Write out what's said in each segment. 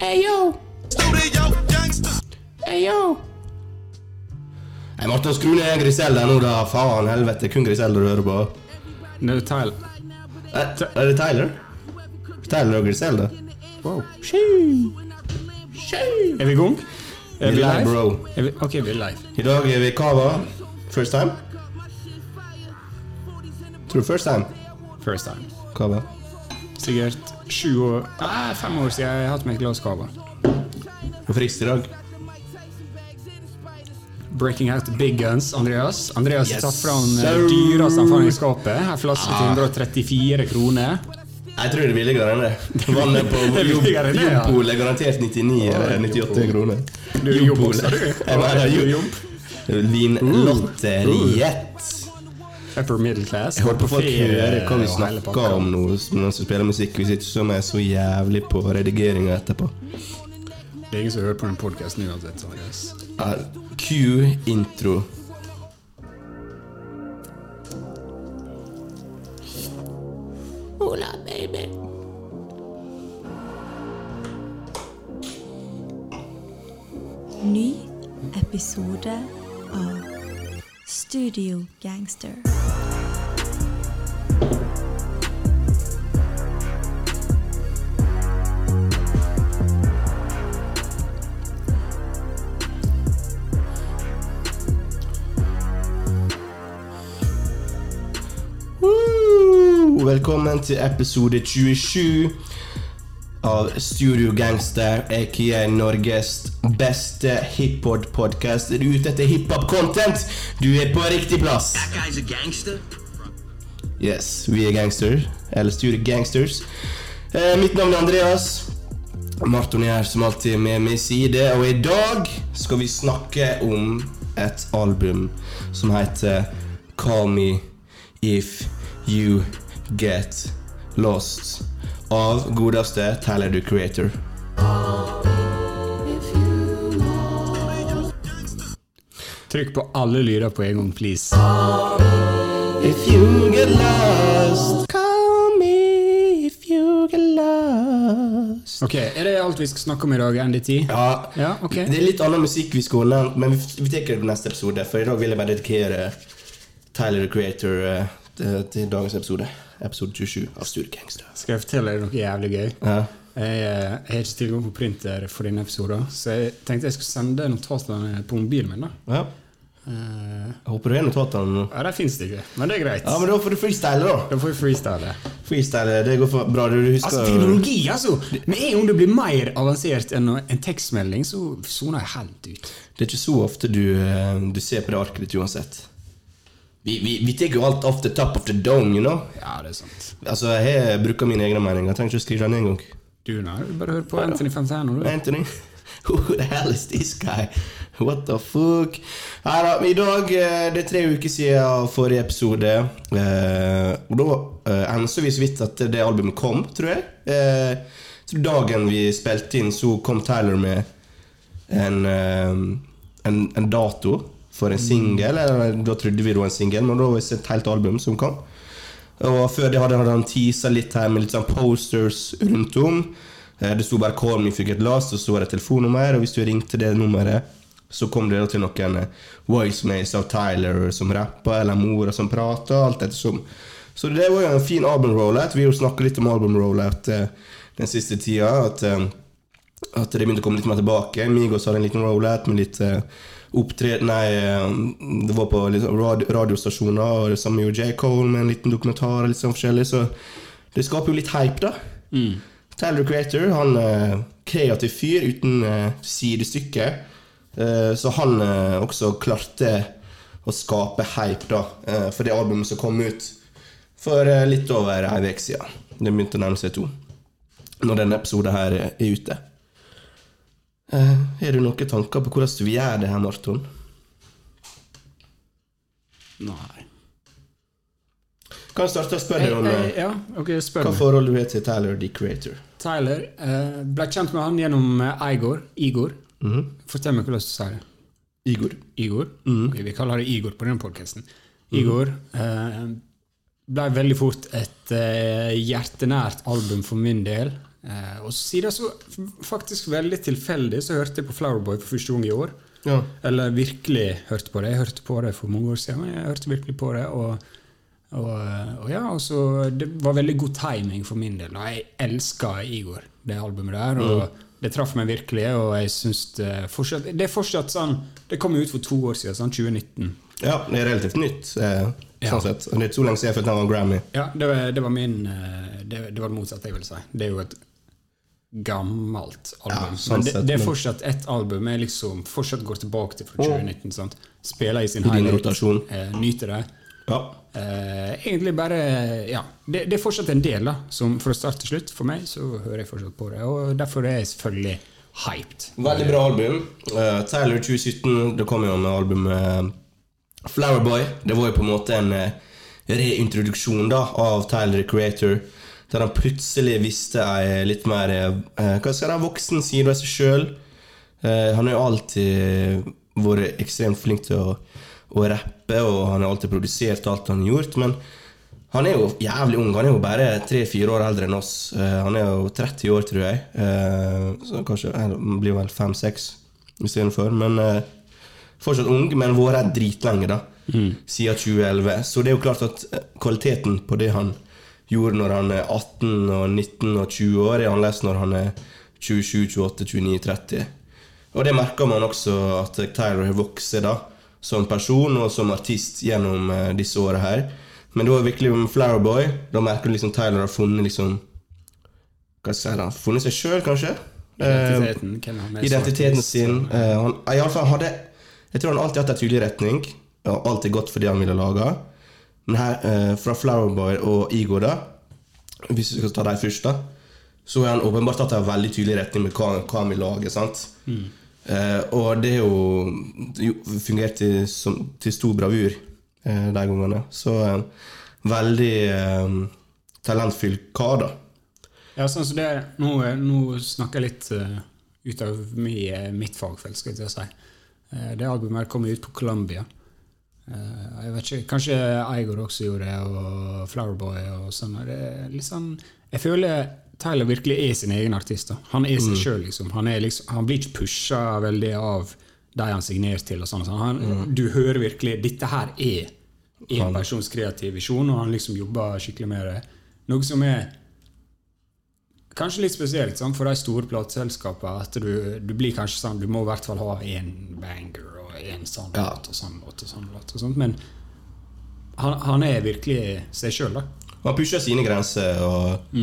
Ayo! Ayo! Jeg måtte skru ned Griselda nå, da. Faen helvete. Kun Griselda du hører på. Nå, Tyler. Er, er det Tyler? Tyler og Griselda? Wow. Shoo. Er vi i gang? Er Vi er live, bro. Er vi, ok, vi er live. I dag er vi Cava. First time? Tror du first time? First time. Cava. Sikkert sju år Nei, fem år siden jeg har hatt meg et glass cava. I dag. Breaking out the big guns, Andreas. Andreas har Yes, tatt fram sir. det dyreste han i skapet. En flaske til Ah. 134 kroner. Jeg tror det er billigere enn det. Vannet på. Jompol er garantert 99 eller 98 kroner. Du er jobb også, du. Er. Vinlotteriet. Upper middle class. Jeg håper folk Ferie hører hva vi pakka. om nå mens vi spiller musikk. Hvis ikke så er jeg så jævlig på redigeringa etterpå. Det er ingen som hører på den podkasten uansett. Q intro. Hola, baby. Ny episode av Studio Gangster. Velkommen til episode 27 av Studio Gangster, aka Norges beste hiphop-podkast. Er du ute etter hiphop-content? Du er på riktig plass. That guy's a gangster. Yes, vi er gangster, eller Studio Gangsters. Eh, mitt navn er Andreas. Marton er her som alltid med min side, og i dag skal vi snakke om et album som heter Call Me If You Get Lost av godeste Tyler the Creator. Trykk på alle lyder på en gang, please. If you get lost, call me if you get lost. Ok, Er det alt vi skal snakke om i dag? NDT? Ja, Ja, ok. Det er litt annen musikk vi skal holde, men vi, vi tar det på neste episode. For i dag vil jeg bare dedikere Tyler the Creator til, til dagens episode. Episode 27 av Studio Gangster. Skal jeg fortelle deg noe jævlig gøy? Ja. Jeg, eh, jeg har ikke tilgang på printer for denne episoden, så jeg tenkte jeg skulle sende notatene på mobilen min. da. ja. Jeg håper du har notatene nå. ja, fins det ikke, men det er greit. Ja, men da får du freestyle, da. Da får vi freestyle. Freestyle, det går for bra. Du husker Altså, teknologi, altså! Med en gang det blir mer avansert enn en tekstmelding, så soner jeg helt ut. Det er ikke så ofte du, eh, du ser på det arket ditt uansett. Vi, vi, vi tar jo alt off the top of the dong, you know. Ja, det er sant. Altså, Jeg bruker mine egne meninger. Jeg trenger ikke å skrive den en gang. Du, nei, bare hør på Anthony Fantano, du. Anthony, who the hell is this guy? What the fuck? Neida, I dag eh, det er tre uker siden forrige episode. eh, Og da ensa vi så vidt at det albumet kom, tror jeg. Eh, så dagen vi spilte inn, så kom Tyler med en, eh, en, en dato for en singel. Da trodde vi det var en singel, men da var det et helt album som kom. Og før det hadde han teasa litt her med litt sånn posters rundt om. Eh, Det sto bare 'Call me if you get lost', og så var det telefonnummer. Og hvis du ringte det nummeret, så kom det til noen eh, voicemails av Tyler som rappa, eller mora som prata, alt ettersom. Så det var jo en fin album-rollout. Vi har jo snakka litt om album-rollout eh, den siste tida. At, eh, at det begynte å komme litt mer tilbake. Migos hadde en liten rollout med litt opptreden Nei, eh, det var på radiostasjoner, og det samme gjorde J. Cole med en liten dokumentar. litt sånn forskjellig, Så det skaper jo litt hype, da. Tyler the Creator, han er kreativ fyr uten eh, sidestykke. Eh, så han eh, også klarte å skape hype da, eh, for det albumet som kom ut for eh, litt over ei uke siden. Det begynte å nærme seg to. Når denne episoden her er ute. Eh, har du noen tanker på hvordan du vil gjøre det her, Marton? Nei. Kan jeg starte å spørre deg om hey, eh, ja, okay, spør hva forhold du har til Tyler the Creator? Tyler eh, ble kjent med han gjennom Igor. Igor. Igor. Fortell meg hvordan du sier det. Igor. Igor. Ok, vi kaller det Igor på den podkasten. Igor eh, ble veldig fort et eh, hjertenært album for min del. Eh, og siden så faktisk veldig tilfeldig så hørte jeg på Flowerboy for første gang i år. Ja. Eller virkelig hørte på det. Jeg hørte på det for mange år siden. men Jeg hørte virkelig på det, og, og, og ja, og så Det var veldig god timing for min del. Og jeg elska Igor, det albumet der. Og det traff meg virkelig, og jeg syns det fortsatt Det er fortsatt sånn Det kom ut for to år siden, sånn 2019. ja, det er relativt nytt, eh, Ja. sånn sett. Er så lenge siden jeg fikk den av Grammy. Ja, det var, det var min eh, det, det var det motsatte, jeg vil si. Det er jo et gammelt album. Ja, sånn men det, det er fortsatt et album jeg liksom fortsatt går tilbake til fra 2019. sant? Spiller i sin rotasjon. eh, nyter det. Ja. Eh, egentlig bare Ja. Det, det er fortsatt en del, da. Som fra start til slutt, for meg, så hører jeg fortsatt på det. Og derfor er jeg selvfølgelig hyped. Veldig bra album. Uh, Tyler 2017 det kom jo med albumet Flowerboy. Det var jo på en måte en eh, reintroduksjon da av Tyler the Creator. Der han plutselig visste ei litt mer eh, Hva skal jeg si, voksen side av seg sjøl. han har jo alltid vært ekstremt flink til å, å rappe, og han har alltid produsert alt han har gjort. Men han er jo jævlig ung. Han er jo bare tre-fire år eldre enn oss. Eh, han er jo 30 år, tror jeg. Eh, så kanskje han blir vel fem-seks istedenfor. Men eh, fortsatt ung, men vært dritlenge, da. Siden 2011. Så det er jo klart at eh, kvaliteten på det han gjorde når han er 18 og 19 og 20 år, er annerledes når han er 27, 28, 29, 30. Og det merker man også at Tyler har vokst da, som person og som artist gjennom eh, disse åra her. Men var virkelig med Flowerboy. Da merker du liksom Tyler har funnet liksom Hva skal jeg si da? Funnet seg sjøl, kanskje? Eh, Identiteten. hvem han er identiteten sin. Uh, han, i alle fall hadde Jeg tror han alltid hatt en tydelig retning. Og alltid gått for det han ville lage. Men her, eh, fra Flowerboy og Igor, da hvis vi skal ta dem først, da så har han åpenbart tatt en veldig tydelig retning med hva, hva han vil lage. sant? Eh, og det har jo, jo fungert til, som, til stor bravur eh, de gangene. Så eh, veldig eh, talentfull kar, da. Ja, sånn som det er, nå, nå snakker jeg litt uh, ut av mi, eh, mitt fagfelt, skal jeg til å si. Eh, det albumet kom ut på Columbia. Eh, jeg vet ikke, Kanskje Igor også gjorde det, og Flowerboy og sånn. Sånn Jeg føler Tyler virkelig er sin egen artist. da. Han er seg sjøl, liksom. Han, liksom. han blir ikke pusha veldig av de han signerer til. og sånn. Han, mm. Du hører virkelig Dette her er en persons kreative visjon, og han liksom jobber skikkelig med det. Noe som er kanskje litt spesielt sånn, for de store plateselskapene. At du, du blir kanskje sånn Du må i hvert fall ha én banger og én sånn Ja. låt og sånn låt og sånn låt. og sånt, Men han, han er virkelig seg sjøl, da. Han pusher sine grenser. og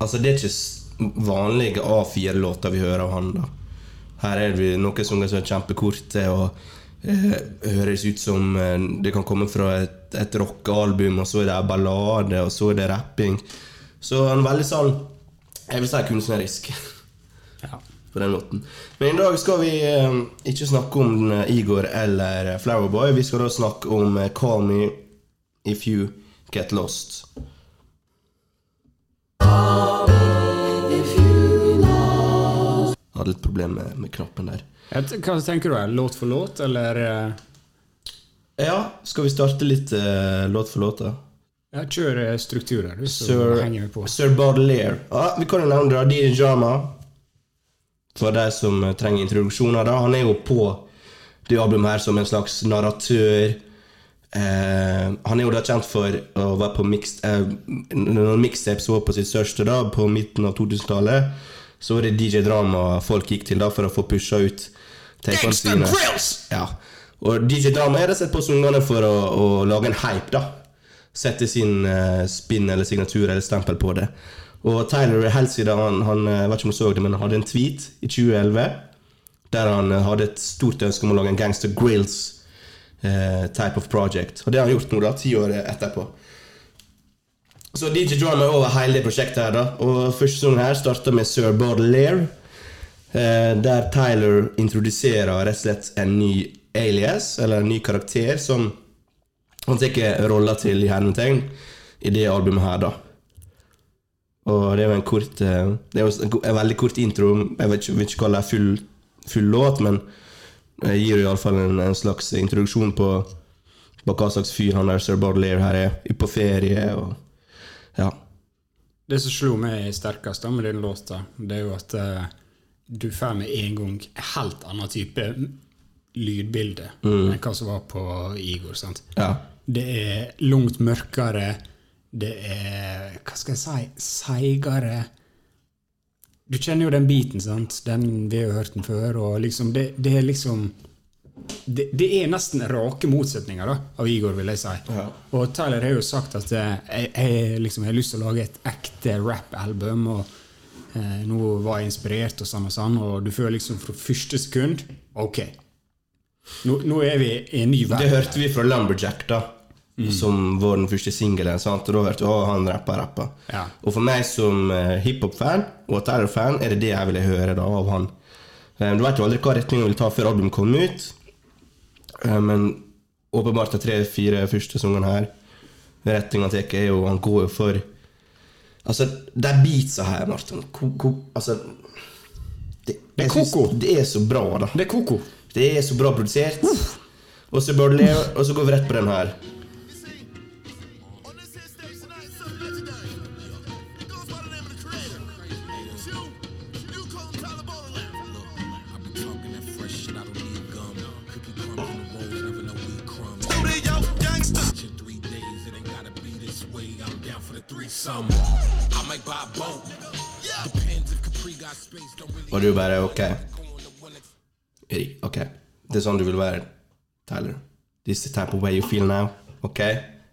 Altså Det er ikke vanlige A4-låter vi hører av han. da Her er det noen sanger som er kjempekorte og eh, høres ut som eh, det kan komme fra et, et rockealbum, og så er det ballade, og så er det rapping. Så han er veldig sånn Jeg vil si kunstnerisk Ja. på den måten. Men i dag skal vi eh, ikke snakke om eh, Igor eller eh, Flowerboy. Vi skal da snakke om Call Me If You Get Lost. Hadde litt problem med, med knappen der. Hva tenker du? Låt for låt, eller Ja, skal vi starte litt uh, låt for låt, da? Ja, Kjør strukturer, du, så Sir, henger vi på. Sir Baudelaire. Ja, vi kan jo nevne da DJ Drama. For de som eh, trenger introduksjoner. da Han er jo på det albumet her som en slags narratør. Eh, han er jo da kjent for å være på mixed, eh, Når mixtapes var på sitt største, da på midten av 2000-tallet, så var det DJ Drama folk gikk til da for å få pusha ut tapene sine. Ja. Og DJ Drama er rett og slett på sangene for å, å lage en hype, da. Sette sin eh, spinn eller signatur eller stempel på det. Og Tyler helt siden han, han eh, jeg vet ikke om du så det, men han hadde en tweet i 2011 der han eh, hadde et stort ønske om å lage en Gangster Grills eh, type of project. Og det har han gjort nå, da, ti år etterpå. Så DJ Drama er over hele det prosjektet her, da. Og første sesong her starta med Sir Baudelaire. Eh, der Tyler introduserer rett og slett en ny alias, eller en ny karakter, som han tar rolla til i hermetegn i det albumet her, da. Og det er jo en kort eh, Det er jo en, veldig kort intro. Jeg vet ikke, vil ikke kalle det full, full låt, men jeg gir iallfall en, en slags introduksjon på, på hva slags fyr han der Sir Baudelaire her er. På ferie og Ja. Det som slo meg sterkest da med den låta, det er jo at uh, du får med en gang en helt annen type lydbilde enn hva som var på Igor. sant? Ja. Det er langt mørkere. Det er Hva skal jeg si? Seigere. Du kjenner jo den biten, sant? Den, vi har hørt den før. og liksom, det, det er liksom det, det er nesten rake motsetninger da, av Igor, vil jeg si. Ja. Og Tyler har jo sagt at eh, jeg, jeg, liksom, jeg har lyst til å lage et ekte rap-album. og eh, Nå var jeg inspirert, og sånn og sånn, og du føler liksom fra første sekund Ok. Nå, nå er vi i en ny verden. Det hørte vi fra Lumberjack, da. Som var den første singelen. Og da hørte jeg å, han rappa, rappa. Ja. Og for meg som uh, hiphop-fan og terror-fan er det det jeg ville høre da av han. Um, du vet jo aldri hva retning han vil ta før albumet kommer ut. um, men åpenbart de tre-fire første sangene her retninga tar, er jo Han går jo for Altså, de beatsa her, Martin ko, ko, Altså det, Det er koko. Det er så bra, da. Det er koko. Det er så bra produsert. Le, og så går vi rett på den her. Fresh I don't need gum. Cookie crumbs on the rolls, never know we crumbs. Studio gangster. In three days, it ain't gotta be this way. I'm down for the threesome. I might buy a boat. Depends if Capri got space, don't really Og du bare ok. ok. Det er sånn du vil være, Tyler. This is the type of way you feel now. Ok?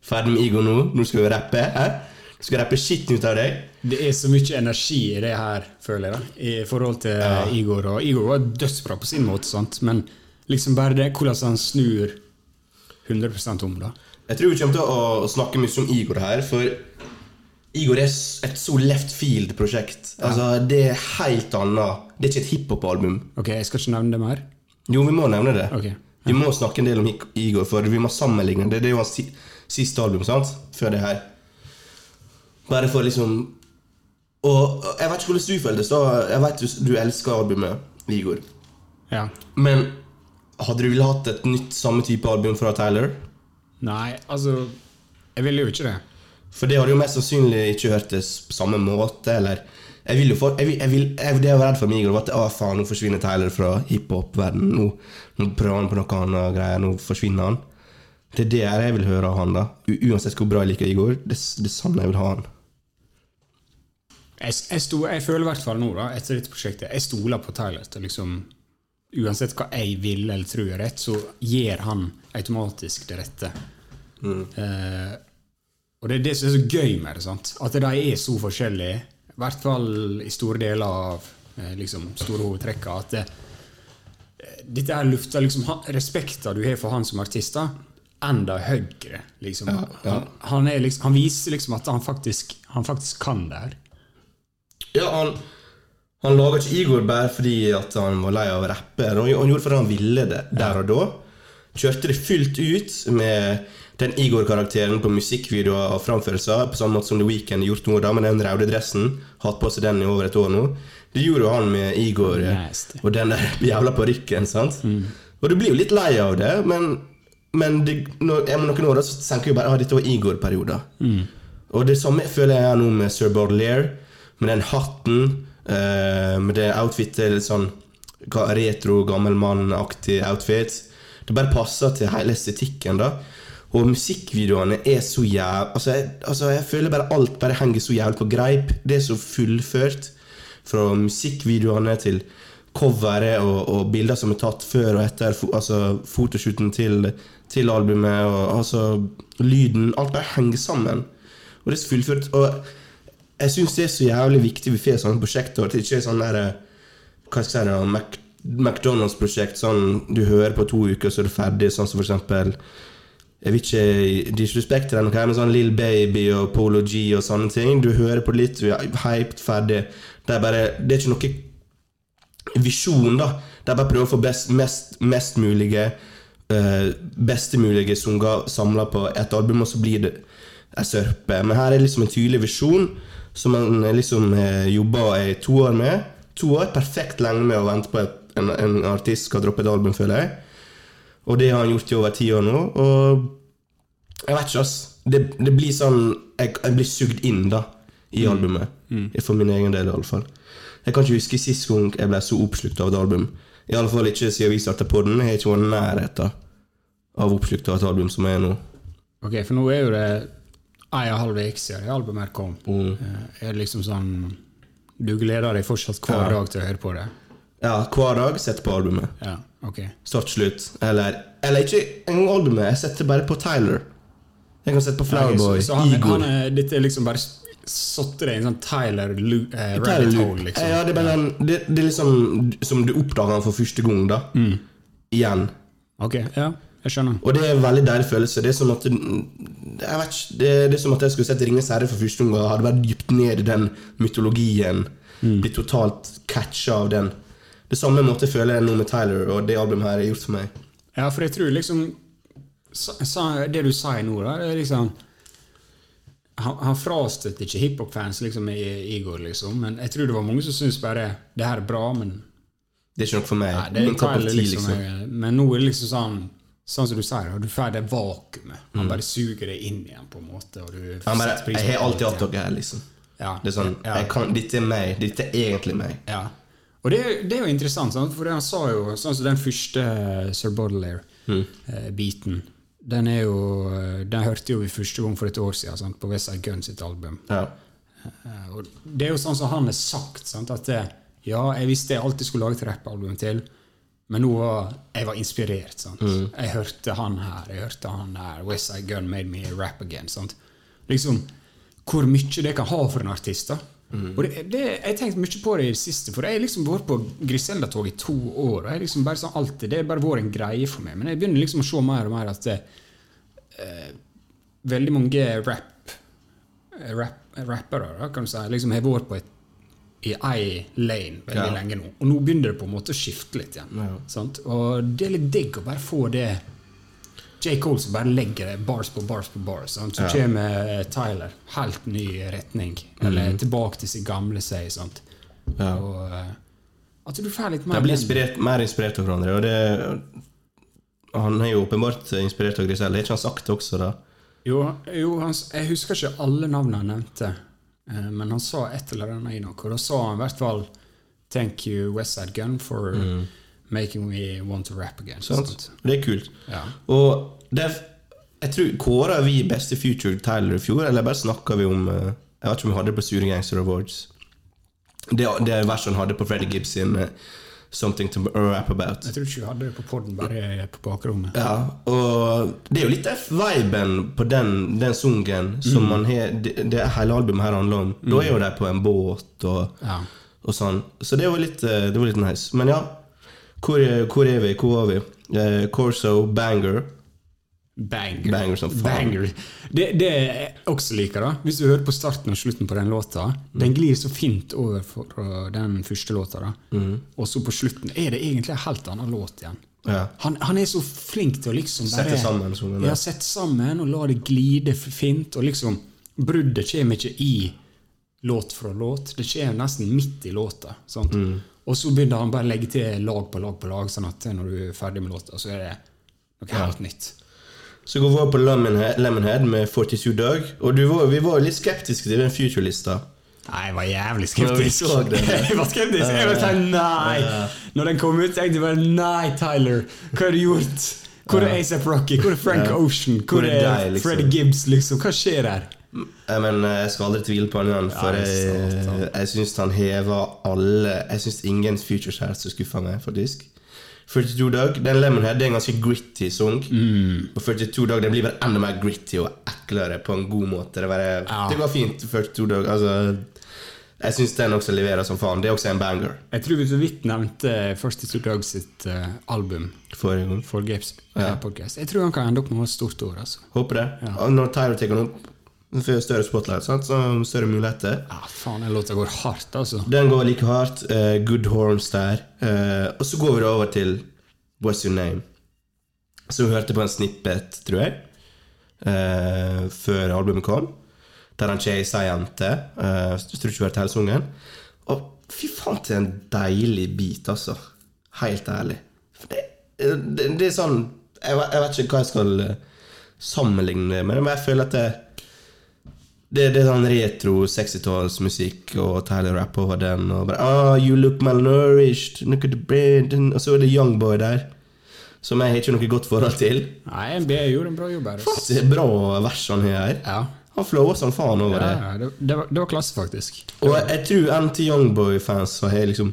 Ferdig med Igo nå. Nå skal vi rappe. Eh? Nå skal vi rappe skitten ut av deg. Det er så mye energi i det her, føler jeg, da, i forhold til Igor. Og Igor var dødsbra på sin måte, sant? men liksom bare det hvordan han snur 100 om, da. Jeg tror vi kommer til å snakke mye om Igor her, for Igor er et så left field-prosjekt. Altså, Det er helt annet. Det er ikke et hiphop-album. Ok, jeg skal ikke nevne det mer. Jo, vi må nevne det. Ok. Vi må snakke en del om Igor, for vi må sammenligne det. Det er jo hans siste album, sant? Før det her. Bare for liksom Og jeg vet ikke hvordan du føltes. så Jeg vet du, du elsker albumet, Igor. Ja. Men hadde du villet hatt et nytt samme type album fra Tyler? Nei, altså Jeg ville jo ikke det. For det hadde jo mest sannsynlig ikke hørtes på samme måte, eller Jeg vil jo for, jeg vil, jeg vil, jeg, Det jeg var redd for Igor, var at å faen, nå forsvinner Tyler fra hiphop-verdenen. Nå, nå prøver han på noe annet greier. Nå forsvinner han. Det er det jeg vil høre av han, da. U uansett hvor bra jeg liker Igor. Det, det er sånn jeg vil ha han. Jeg, jeg, sto, jeg føler i hvert fall nå, da, etter dette prosjektet, jeg stoler på Tyler. liksom Uansett hva jeg vil eller tror er rett, så gjør han automatisk det rette. Eh, og det er det som er så gøy med det. sant? At de er så forskjellige, i hvert fall i store deler av eh, liksom, store hovedtrekka. At det, eh, dette er lufta liksom respekten du har for han som artist, enda høyere. liksom. Han, han, er liksom han viser liksom at han faktisk, han faktisk kan det her. Ja, han, han laga ikke Igor bare fordi han var lei av å rappe. Han, han gjorde det fordi han ville det der og da. Kjørte det fullt ut med den Igor-karakteren på musikkvideoer og framførelser, på samme måte som The Weeknd har gjort nå, da, med den røde dressen. Hatt på seg den i over et år nå. Det gjorde jo han med Igor eh, og den der jævla parykken. Mm. Og du blir jo litt lei av det, men, men det, når, noen år da, så tenker jeg bare at ah, dette var Igor-perioder. Og det samme føler jeg nå med Sir Baudelaire, med den hatten, eh, med det outfitet, litt sånn retro, gammel mann-aktig outfit. Det bare passer til hele estetikken, da. Og musikkvideoene er så jæv... Altså, altså, jeg føler bare alt bare henger så jævlig på greip. Det er så fullført. Fra musikkvideoene til coveret og, og bilder som er tatt før og etter altså, fotoshooten til, til albumet. Og, altså, lyden Alt bare henger sammen. Og det er så fullført. Og jeg syns det er så jævlig viktig vi får sånne prosjekter. At det ikke sånn der Hva skal jeg si Mac McDonald's-prosjekt. Sånn du hører på to uker, så er du ferdig. Sånn som for eksempel jeg vil ikke disrespecte den, men sånn Lill Baby og Polo G og sånne ting. Du hører på litt, du er hyped, ferdig. Det er bare Det er ikke noe visjon, da. Det er bare å prøve å få best, mest, mest mulige uh, Beste mulige sanger samla på ett album, og så blir det ei sørpe. Men her er liksom en tydelig visjon som man eh, liksom eh, jobber i to år med. To år, perfekt lenge med å vente på at en, en artist skal droppe et album, føler jeg. Og det har han gjort i over ti år nå. Og jeg vet ikke, ass. Det, det blir sånn jeg, jeg blir sugd inn da i albumet. For min egen del, i alle fall. Jeg kan ikke huske sist gang jeg ble så oppslukt av et album. I alle fall ikke siden vi starta på den. Jeg har ikke vært i nærheten av oppslukt av et album som jeg er nå. Ok, for nå er jo det ei og en halv uke siden det albumet her kom. Mm. Eh, Er det liksom sånn Du gleder deg fortsatt hver dag til å høre på det? Ja, hver dag setter på albumet. Ja, ok. Start, slutt. Eller, eller ikke engang albumet. Jeg setter bare på Tyler. Jeg kan sette på Flowerboy, ja, han, Igor. han er, dette er liksom bare satt deg i en sånn Tyler Lu, eh, rabbit hole, liksom? Ja, det er bare det, det er liksom som du oppdager han for første gang, da. Mm. Igjen. Ok, ja, jeg skjønner. Og det er en veldig deilig følelse. Det er som at Jeg vet det, det er som at jeg skulle sett Ringenes herre for første gang hadde vært dypt ned i den mytologien. Mm. Blitt totalt catcha av den. Det samme måte føler jeg nå med Tyler, og det albumet her er gjort for meg. Ja, for jeg tror liksom Det du sa nå, da, er liksom Han, han frastøtte ikke hiphop-fans liksom i Igor, liksom, men jeg tror det var mange som syntes bare det her er bra, men Det er ikke noe for meg. Nei, det er Tyler, liksom. liksom. Men nå er det liksom sånn Sånn som du sier, du får det vakuumet. Mm. Han bare suger det inn igjen, på en måte. Han bare, jeg har alltid hatt dere her, liksom. Ja. Det er sånn, kan, Dette er meg. Dette er egentlig meg. Ja. Og det, det er jo interessant, sant? for han sa jo sånn som den første Sir Baudelaire-biten Den er jo eh, Den hørte jo vi første gang for et år siden sant? på Westside Gun sitt album. Ja. Eh, Og det er jo sånn som han har sagt, sant? at det, ja, jeg visste jeg alltid skulle lage et rappalbum til, men nå var jeg var inspirert. Sant? Jeg hørte han her, jeg hørte han her. West Side Gun made me rap again. Sant? Liksom, hvor mye det kan ha for en artist. da. Og det, det, Jeg har tenkt mye på det i det siste, for jeg har liksom vært på Griselda-tog i to år. og jeg liksom bare sånn alltid, Det har bare vært en greie for meg. Men jeg begynner liksom å se mer og mer at det, eh, veldig mange rap rap, rappere da, kan du si, liksom har vært på et, i ei lane veldig Ja. lenge nå. Og nå begynner det på en måte å skifte litt igjen. Ja. Sant? Og det er litt digg å bare få det J. Cole som bare legger det bars på bars på bars. Sant? Så Ja. kommer eh, Tyler. Helt ny retning. Eller tilbake til sin gamle seg. Sant? Ja. Og eh, at du får litt mer De blir inspirert, mer inspirert av hverandre. Og det, han er jo åpenbart inspirert av Griselle. Er ikke han sagt det også, da? Jo, jo han, jeg husker ikke alle navnene han nevnte, men han sa et eller annet i noe. Og da sa han i hvert fall 'Thank you, Westside Gun, for making me want to rap again'. Sant? Sant? Det er kult. Ja. Og det, jeg tror Kåra vi beste future Tyler i fjor, eller bare snakka vi om eh, Jeg vet ikke om vi hadde det på Sure Gangster Awards. Det, det er verset han hadde på Freddie Gibbs sin eh, 'Something to Rap About'. Jeg tror ikke vi hadde det på poden, bare på bakrommet. Ja, og det er jo litt den viben på den, den sungen som man har det, det hele albumet her handler om. Da er jo de på en båt og, Ja. og sånn. Så det var litt, eh, det var litt nice. Men ja, hvor, hvor er vi? Hvor var vi? Eh, Corso, Banger. Banger. Banger som faen. Banger. Det, det jeg også liker, da hvis du hører på starten og slutten på den låta, Mm. den glir så fint over for den første låta. da Mm. Og så på slutten er det egentlig en helt annen låt igjen. Ja. Han, han er så flink til å liksom bare Sette sammen sånn, ja. Ja, sette sammen og la det glide fint. Og liksom Bruddet kommer ikke i låt fra låt. Det kommer nesten midt i låta. Mm. Og så begynner han bare å legge til lag på lag på lag, sånn at når du er ferdig med låta, så er det noe helt nytt. Så går vi over på Lemonhead, Lemonhead med 42 Dog. Og du var, vi var litt skeptiske til den Future-lista. Nei, jeg var jævlig Når vi skeptisk. så den. jeg var skeptisk. Jeg var sånn, nei! Når den kom ut, tenkte jeg bare nei, Tyler. Hva har du gjort? Hvor er ASAP Rocky? Hvor er Frank Ocean? Hvor, er er, liksom? Gibbs? liksom? Hva skjer her? Jeg, Men jeg skal aldri tvile på han for Ja, jeg, jeg syns han hever alle Jeg syns ingen Futures her som skuffer meg, faktisk. 42 Dog, den Lemonhead det er en ganske gritty sang. Mm. Og 42 Dog den blir bare enda mer gritty og eklere på en god måte. Det, bare, Ja. det går fint. 42 Dog, altså Jeg syns den også leverer som faen. Det er også en banger. Jeg tror vi så vidt nevnte 42 Dog sitt uh, album gang. for Gapes Ja. eh, podcast. Jeg tror han kan ende opp med noe stort år. altså. Håper det. Ja. Og når Tyler tar den opp, så får større spotlight, sant? så større muligheter. Ja, faen, den låta går hardt, altså. Den går like hardt. Uh, good horns der. Uh, og så går vi da over til What's Your Name. Så vi hørte på en snippet, tror jeg, uh, før albumet kom. Der han er ei jente. Uh, jeg tror ikke vi hørte hele sangen. Og fy faen, til en deilig bit, altså. Helt ærlig. Det, det, det er sånn jeg, vet- jeg vet ikke hva jeg skal sammenligne med, men jeg føler at det det, det er sånn retro 60-tallsmusikk, og Tyler Rapp over den. Og bare ah, You look malnourished, look at the bread Og så er det Youngboy der, som jeg har ikke noe godt forhold til. Nei, NBA gjorde en bra jobb her. Det er bra vers han har her. Ja. Han flower som faen over Ja, det. ja, det, det, var, det var klasse, faktisk. Og jeg, jeg tror NT Youngboy-fans har liksom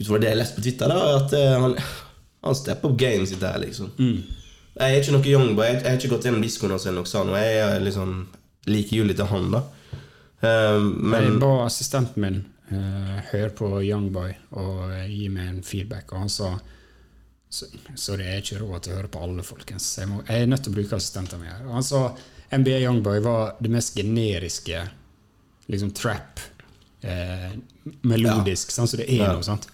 Utover det jeg har lest på Twitter, da, at uh, han, han stepper opp gamet sitt der, liksom. Jeg er ikke noe Youngboy. Jeg, jeg har ikke gått gjennom diskoen hans eller noe sånt, og jeg er liksom likegyldig til han, da. Eh, men Jeg ba assistenten min eh, høre på Youngboy og eh, gi meg en feedback, og han sa så- Sorry, jeg er ikke råd til å høre på alle, folkens. Jeg, må, jeg er nødt til å bruke assistenten min her. Og han sa NBA Youngboy var det mest generiske liksom trap. Eh, melodisk, sånn som det er Ja. nå. sant?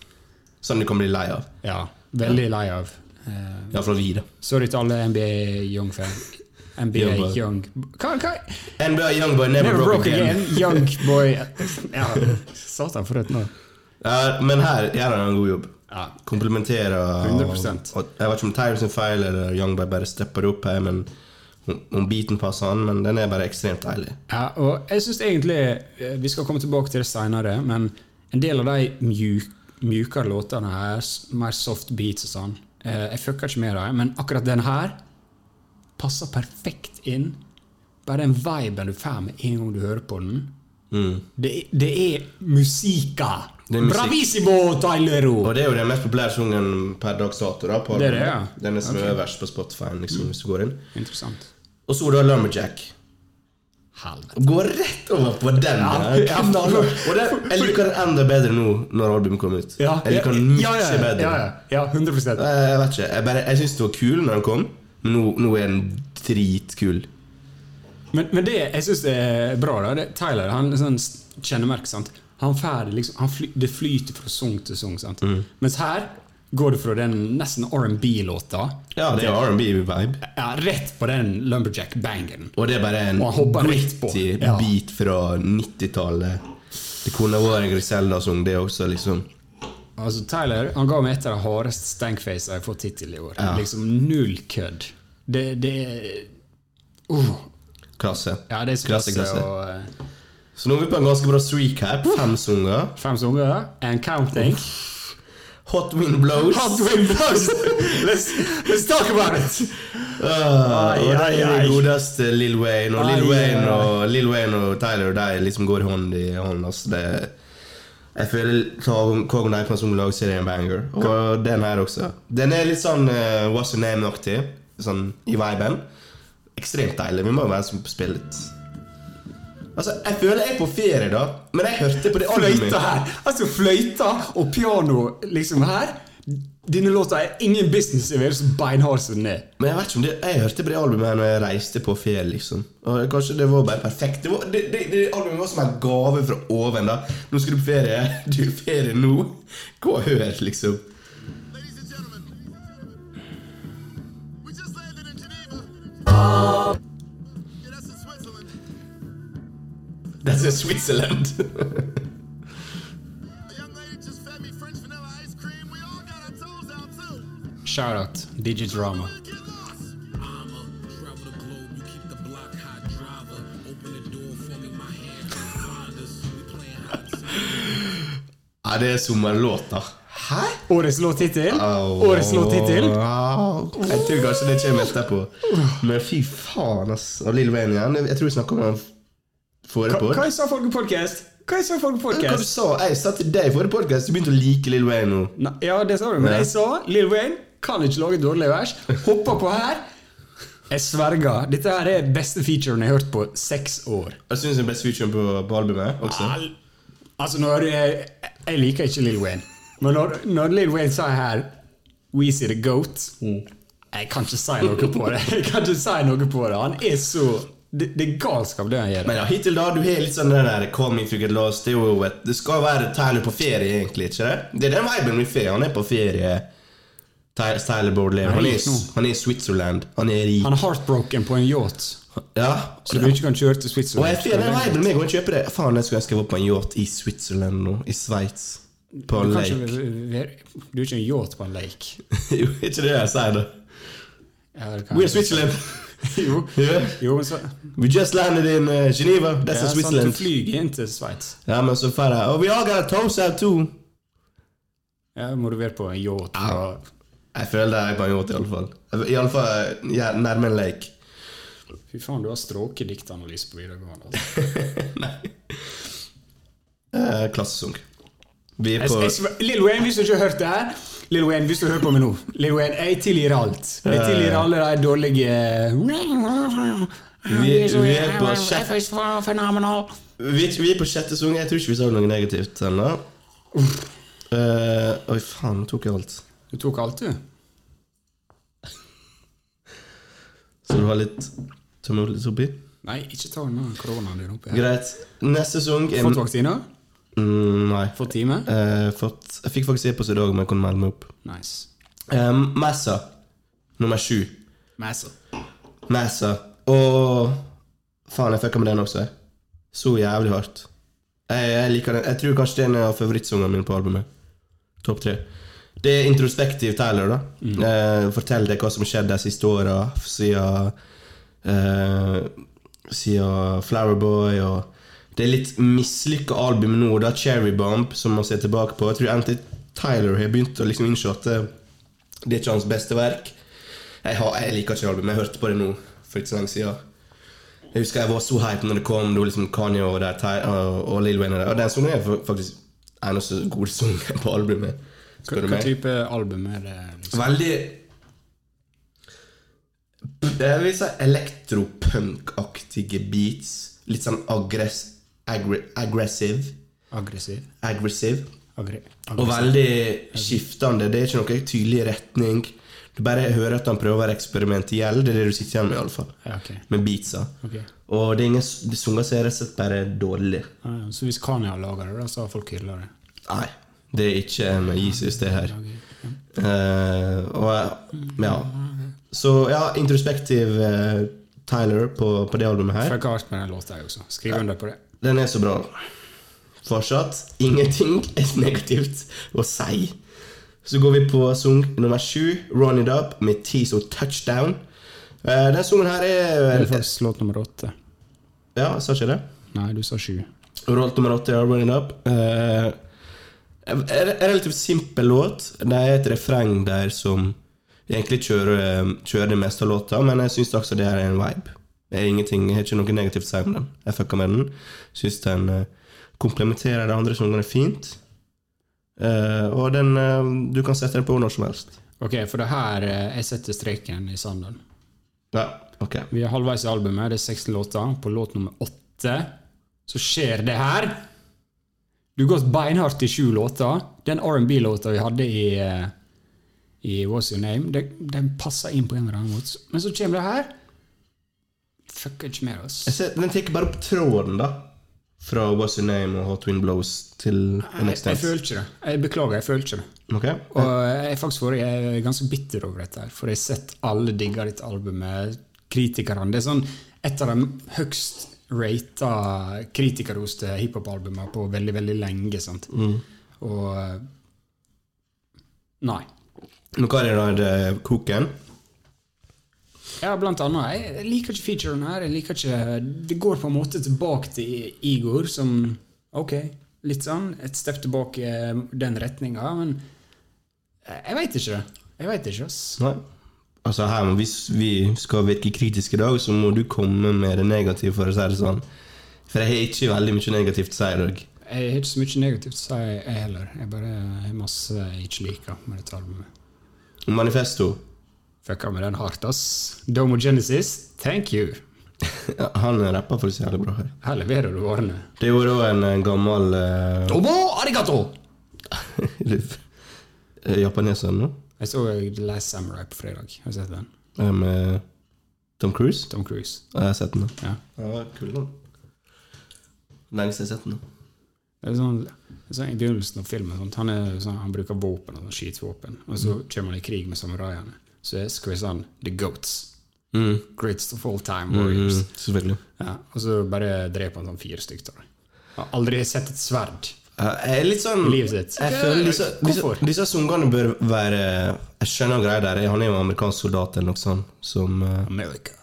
Sånn du kan bli lei av. Ja, veldig lei av. Eh, Iallfall vi, da. sorry til alle NBA Young-fan. NBA Youngboy. Young Hva, hva? NBA Youngboy never, Never broke, again. Young boy Ja, satan, for et navn. Ja, men her gjør han en god jobb. Ja. Komplementerer 100%. og Jeg vet ikke om Tyler sin feil eller Young Boy bare stepper opp her, men om- biten beaten passer han, men den er bare ekstremt deilig. Ja, og jeg synes egentlig eh, Vi skal komme tilbake til det senere, men en del av de mjuk, mjukere låtene her, mer soft beats og sånn, eh, jeg fucker ikke med dem, men akkurat den her passer perfekt inn. Bare den viben du får med en gang du hører på den. Det, er- det er musika! Det er musik. Bravissimo, Tylero! Og det er jo den mest populære sangen per dags dato. da på Det er det, ja. Den er som er øverst på Spotify, liksom, hvis du går inn. Interessant. Og så da Lumberjack. Helvete. Gå rett over på den! Ja, ja. Og den, jeg liker den enda bedre nå når albumet kom ut. Ja, jeg liker den mye ja, ja, bedre. Ja, ja, ja, 100 Jeg, jeg vet ikke. Jeg, bare- jeg syns det var kul når den kom, men nå, nå er den dritkul. Men, men det jeg syns er bra, da det, Tyler han sånn kjennemerke. sant? Han ferdig, liksom, han fly, Det flyter fra sang til sang. sant? Mm. Mens her går det fra den nesten R&B-låta Ja, det er R&B-vibe. ja, rett på den Lumberjack-bangen. Og det er bare en gritty Ja. beat fra 90-tallet. Det kunne vært en Griselda-sang, det også, liksom. Altså, Tyler han ga meg et av de hardeste stankface jeg har fått hittil i år. Liksom Null kødd. Det, det uh, Klasse. Ja, det er så klasse, klasse. klasse. Og, uh, Så nå er vi på en ganske bra streak her. Fem sanger. fem sanger and counting. Hot Wind Blows. Hot wind blows! let's, let's talk about it! Uh, Ai, og de er de godeste Lil Wayne. Og Lil Wayne Wayne og Tyler de liksom går hånd i hånd. Altså det, jeg føler Kogon Nightman som lag er en banger. Og den her også. Den er litt sånn uh, What's Your Name-aktig. Sånn i viben. Ekstremt deilig. Vi må jo være som på spill litt. Altså, Jeg føler jeg er på ferie, da. Men jeg hørte på det albumet Fløyta her! Altså, fløyta og piano liksom her. Denne låta er ingen business i vet beinhard som den er. Men jeg vet ikke om det Jeg hørte på det albumet når jeg reiste på ferie, liksom. Og kanskje det var bare perfekt. Det, var, det, det, det albumet var som en gave fra oven. da Nå skal du på ferie. Du er ferie nå. Gå og hør, liksom. That's a gentlemen, playing Digidrama. ja, det er sommerlåter. Hæ? Årets låttittel. Årets låttittel. Jeg tror kanskje det kommer etterpå. Men fy faen, ass. Og Lil Wayne igjen. Jeg tror vi snakker om han forrige Hva, pod. hva sa folk i podcast? Hva sa folk i Hva podcast? Jeg sa til deg i forrige podkast du begynte å like Lil Wayne nå. Ja, det sa du, men jeg sa Lil Wayne kan ikke lage dårlige vers. Hoppa på her. Jeg sverger. Dette her er beste featuren jeg har hørt på seks år. Jeg syns den beste featuren på, på albumet også. Al- Altså, når jeg, jeg liker ikke Lil Wayne, men når, når Lil Wayne sier her Weezy the Goat Jeg kan ikke si noe på det. Jeg kan ikke si noe på det. Han er så Det, det er galskap, det han gjør. Men ja, hittil da, du har litt sånn det der Coming to get lost Det, jo et, det skal være tegnet på ferie, egentlig. ikke det? Det er den viben vi får. Han er på ferie. Ty- Tyler Baudelaire. Han, Han er i Switzerland. Han er rik. Han er heartbroken på en yacht, Ja. så du ikke kan kjøre til Og Switzerland. jeg får den viben gå og kjøpe det. Faen, jeg skulle ønske jeg var på en yacht i Switzerland nå. I Sveits. På en ikke, lake. være- du er ikke en yacht på en lake. jo, ikke det jeg sier, da. Ja, We're. Switzerland. Jo, Yeah. jo men så We just landed in uh, Geneva. That's ja, Switzerland. sant, Du flyger inn til Sveits. Ja, men så får jeg Oh, we all got toes out too. Ja, må du være på en yacht fra Jeg føler det er på en yacht, iallfall. Iallfall ja, nærme en lake. Fy faen, du har stråket diktanalyse på videregående. Altså. Eh, klassesang. Vi er på jeg, sver- Lil Wayne, hvis du ikke har hørt det her Lil Wayne, hvis du hører på meg nå Lil Wayne, jeg tilgir alt. Jeg tilgir alle de dårlige Vi, vi er på sjette vi, vi er på sjette sang. Jeg tror ikke vi sa noe negativt ennå. Uh, oi, faen, nå tok jeg alt. Du tok alt, du. Så du har litt tømmer litt oppi? Nei, ikke ta unna koronaen din oppi her. Greit. Neste sesong er Fått vaksiner? mm, Nei. Fått time? Eh, fått, jeg fikk faktisk e-post i dag om jeg kunne melde meg opp. Nice. Um, Massa. Nummer sju. Massa. Massa. Og faen, jeg fucka med den også. Så jævlig hardt. Jeg, jeg liker den. Jeg tror kanskje det er en av favorittsangene mine på albumet. Topp tre. Det er introspektiv Tyler, da. Eh, Fortell deg hva som skjedde de siste åra siden eh, Siden Flowerboy og Det er litt mislykka album nå, da. Cherry Bomb, som man ser tilbake på. Jeg tror egentlig Tyler har begynt å liksom innse at det, det er ikke hans beste verk. Jeg, har, jeg liker ikke albumet. Jeg hørte på det nå for ikke så lenge siden. Jeg husker jeg var så hype når det kom. Det var liksom Kanye og, der, og, og Lil Wayne. Og den sangen er fa- faktisk eneste gode sangen på albumet. Hva, hva type album er det? Liksom? Veldig Det vil si elektropunk-aktige beats. Litt sånn aggress, aggre, aggressive. Aggressiv? Aggressive. Aggre Og veldig skiftende. Det er ikke noe tydelig retning. Du bare hører at han prøver å være eksperimentell. Det er det du sitter igjen med, iallfall. Ja, ok. Med beatsa. Okay. Og det er ingen de sanger som er rett og slett bare dårlig. Ah, ja. Så hvis Kanye har laga det, da, så har folk hylla det? Nei, det er ikke med Jesus, det her. Uh, og ja Så ja, introspektiv uh, Tyler på, på det albumet her. Fucka hardt med den låta, jeg også. Skriv under på det. Den er så bra. Fortsatt ingenting er negativt å si. Så går vi på sang nummer sju, 'Run It Up', med Tease og 'Touchdown'. Uh, den sangen her Det er er faktisk låt nummer åtte. Ja, sa ikke det? Nei, du sa sju. Rolt nummer åtte, 'Run It Up'. Eh, en relativt simpel låt. Det er et refreng der som egentlig kjører, eh, kjører det meste av låta, men jeg syns også det her er en vibe. Det er ingenting, Jeg har ikke noe negativt å si om den. Jeg fucka med den. Syns den eh, komplementerer de andre sangene fint. Eh, og den eh, Du kan sette den på når som helst. Ok, for det her eh, jeg setter streken i sanden. Ja, ok. Vi er halvveis i albumet, det er 16 låter. På låt nummer åtte så skjer det her. Du gått beinhardt i sju låter. Den R&B-låta vi hadde i, eh, i What's Your Name, den, den passer inn på en eller annen måte. Men så kommer det her. Fucker ikke med oss. Ser, den tar bare opp tråden, da. Fra What's Your Name og Hot Wind Blows til Jeg, Next jeg Dance. føler ikke det. Jeg beklager, jeg føler ikke det. Ok? Og jeg er faktisk jeg er ganske bitter over dette, her, for jeg har sett alle digger ditt albumet. Kritikerne. Det er sånn et av de høgst rata kritikerroste hiphop-albumer på veldig, veldig lenge. sant? Og eh, Nei. Men hva er det da? Er koken? Ja, blant annet. Jeg, liker ikke featuren her. Jeg liker ikke Det går på en måte tilbake til Igor, som Ok, litt sånn. Et step tilbake den retninga, men jeg, jeg veit ikke. Jeg veit ikke, ass. Nei. Altså her, Hvis vi skal virke kritiske i dag, så må du komme med det negative, for å si det sånn. For jeg har ikke veldig mye negativt å si i dag. Jeg har ikke så mye negativt å si, jeg heller. Jeg bare har masse jeg ikke liker med dette albumet. Manifesto. Fucka med den hardt, ass. Domo Genesis, thank you. Han rapper si jævlig bra her. Her leverer du varene. Det er jo da en, en gammel uh, Domo arigato! Japaneseren, nå, Jeg så The Last Samurai på fredag. Har du sett den? med Tom Cruise. Tom Cruise. Ja, Jeg har sett den. Ja. Ja, kul den. Lenge siden jeg har sett den. Det er sånn, det er sånn I begynnelsen av filmen sånn, han, er, sånn, han bruker våpen, sånn, skytevåpen, og så kommer han i krig med samuraiene. Så er Square sånn The Goats. Mm. Greatest of all time Mm, selvfølgelig. Ja, og så bare dreper han sånn fire stykker. Har aldri sett et sverd jeg er litt sånn i livet sitt. Jeg føler disse, disse, Hvorfor? disse sungene bør være Jeg skjønner greia der. Han er jo amerikansk soldat eller noe sånt. Som, eh, America.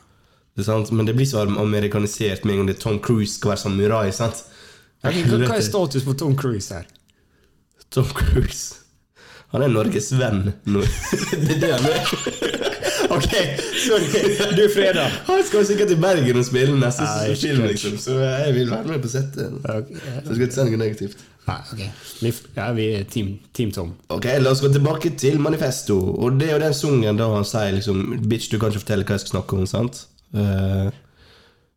Det er sant? Men det blir så amerikanisert med en gang det er Tom Cruise skal være samurai. sant? Hva er status på Tom Cruise her? Tom Cruise Han er Norges venn nå. det er det han er. Ok, sorry. Du er freda. Han skal sikkert til Bergen og spille neste Nei, film, liksom. Så jeg vil være med på settet. Ok, Så jeg skal ikke si noe negativt. Nei, ok. Vi, ja, vi er team, team Tom. Ok, La oss gå tilbake til manifesto. Og det er jo den sungen da han sier liksom Bitch, du kan ikke fortelle hva jeg skal snakke om, sant? Uh,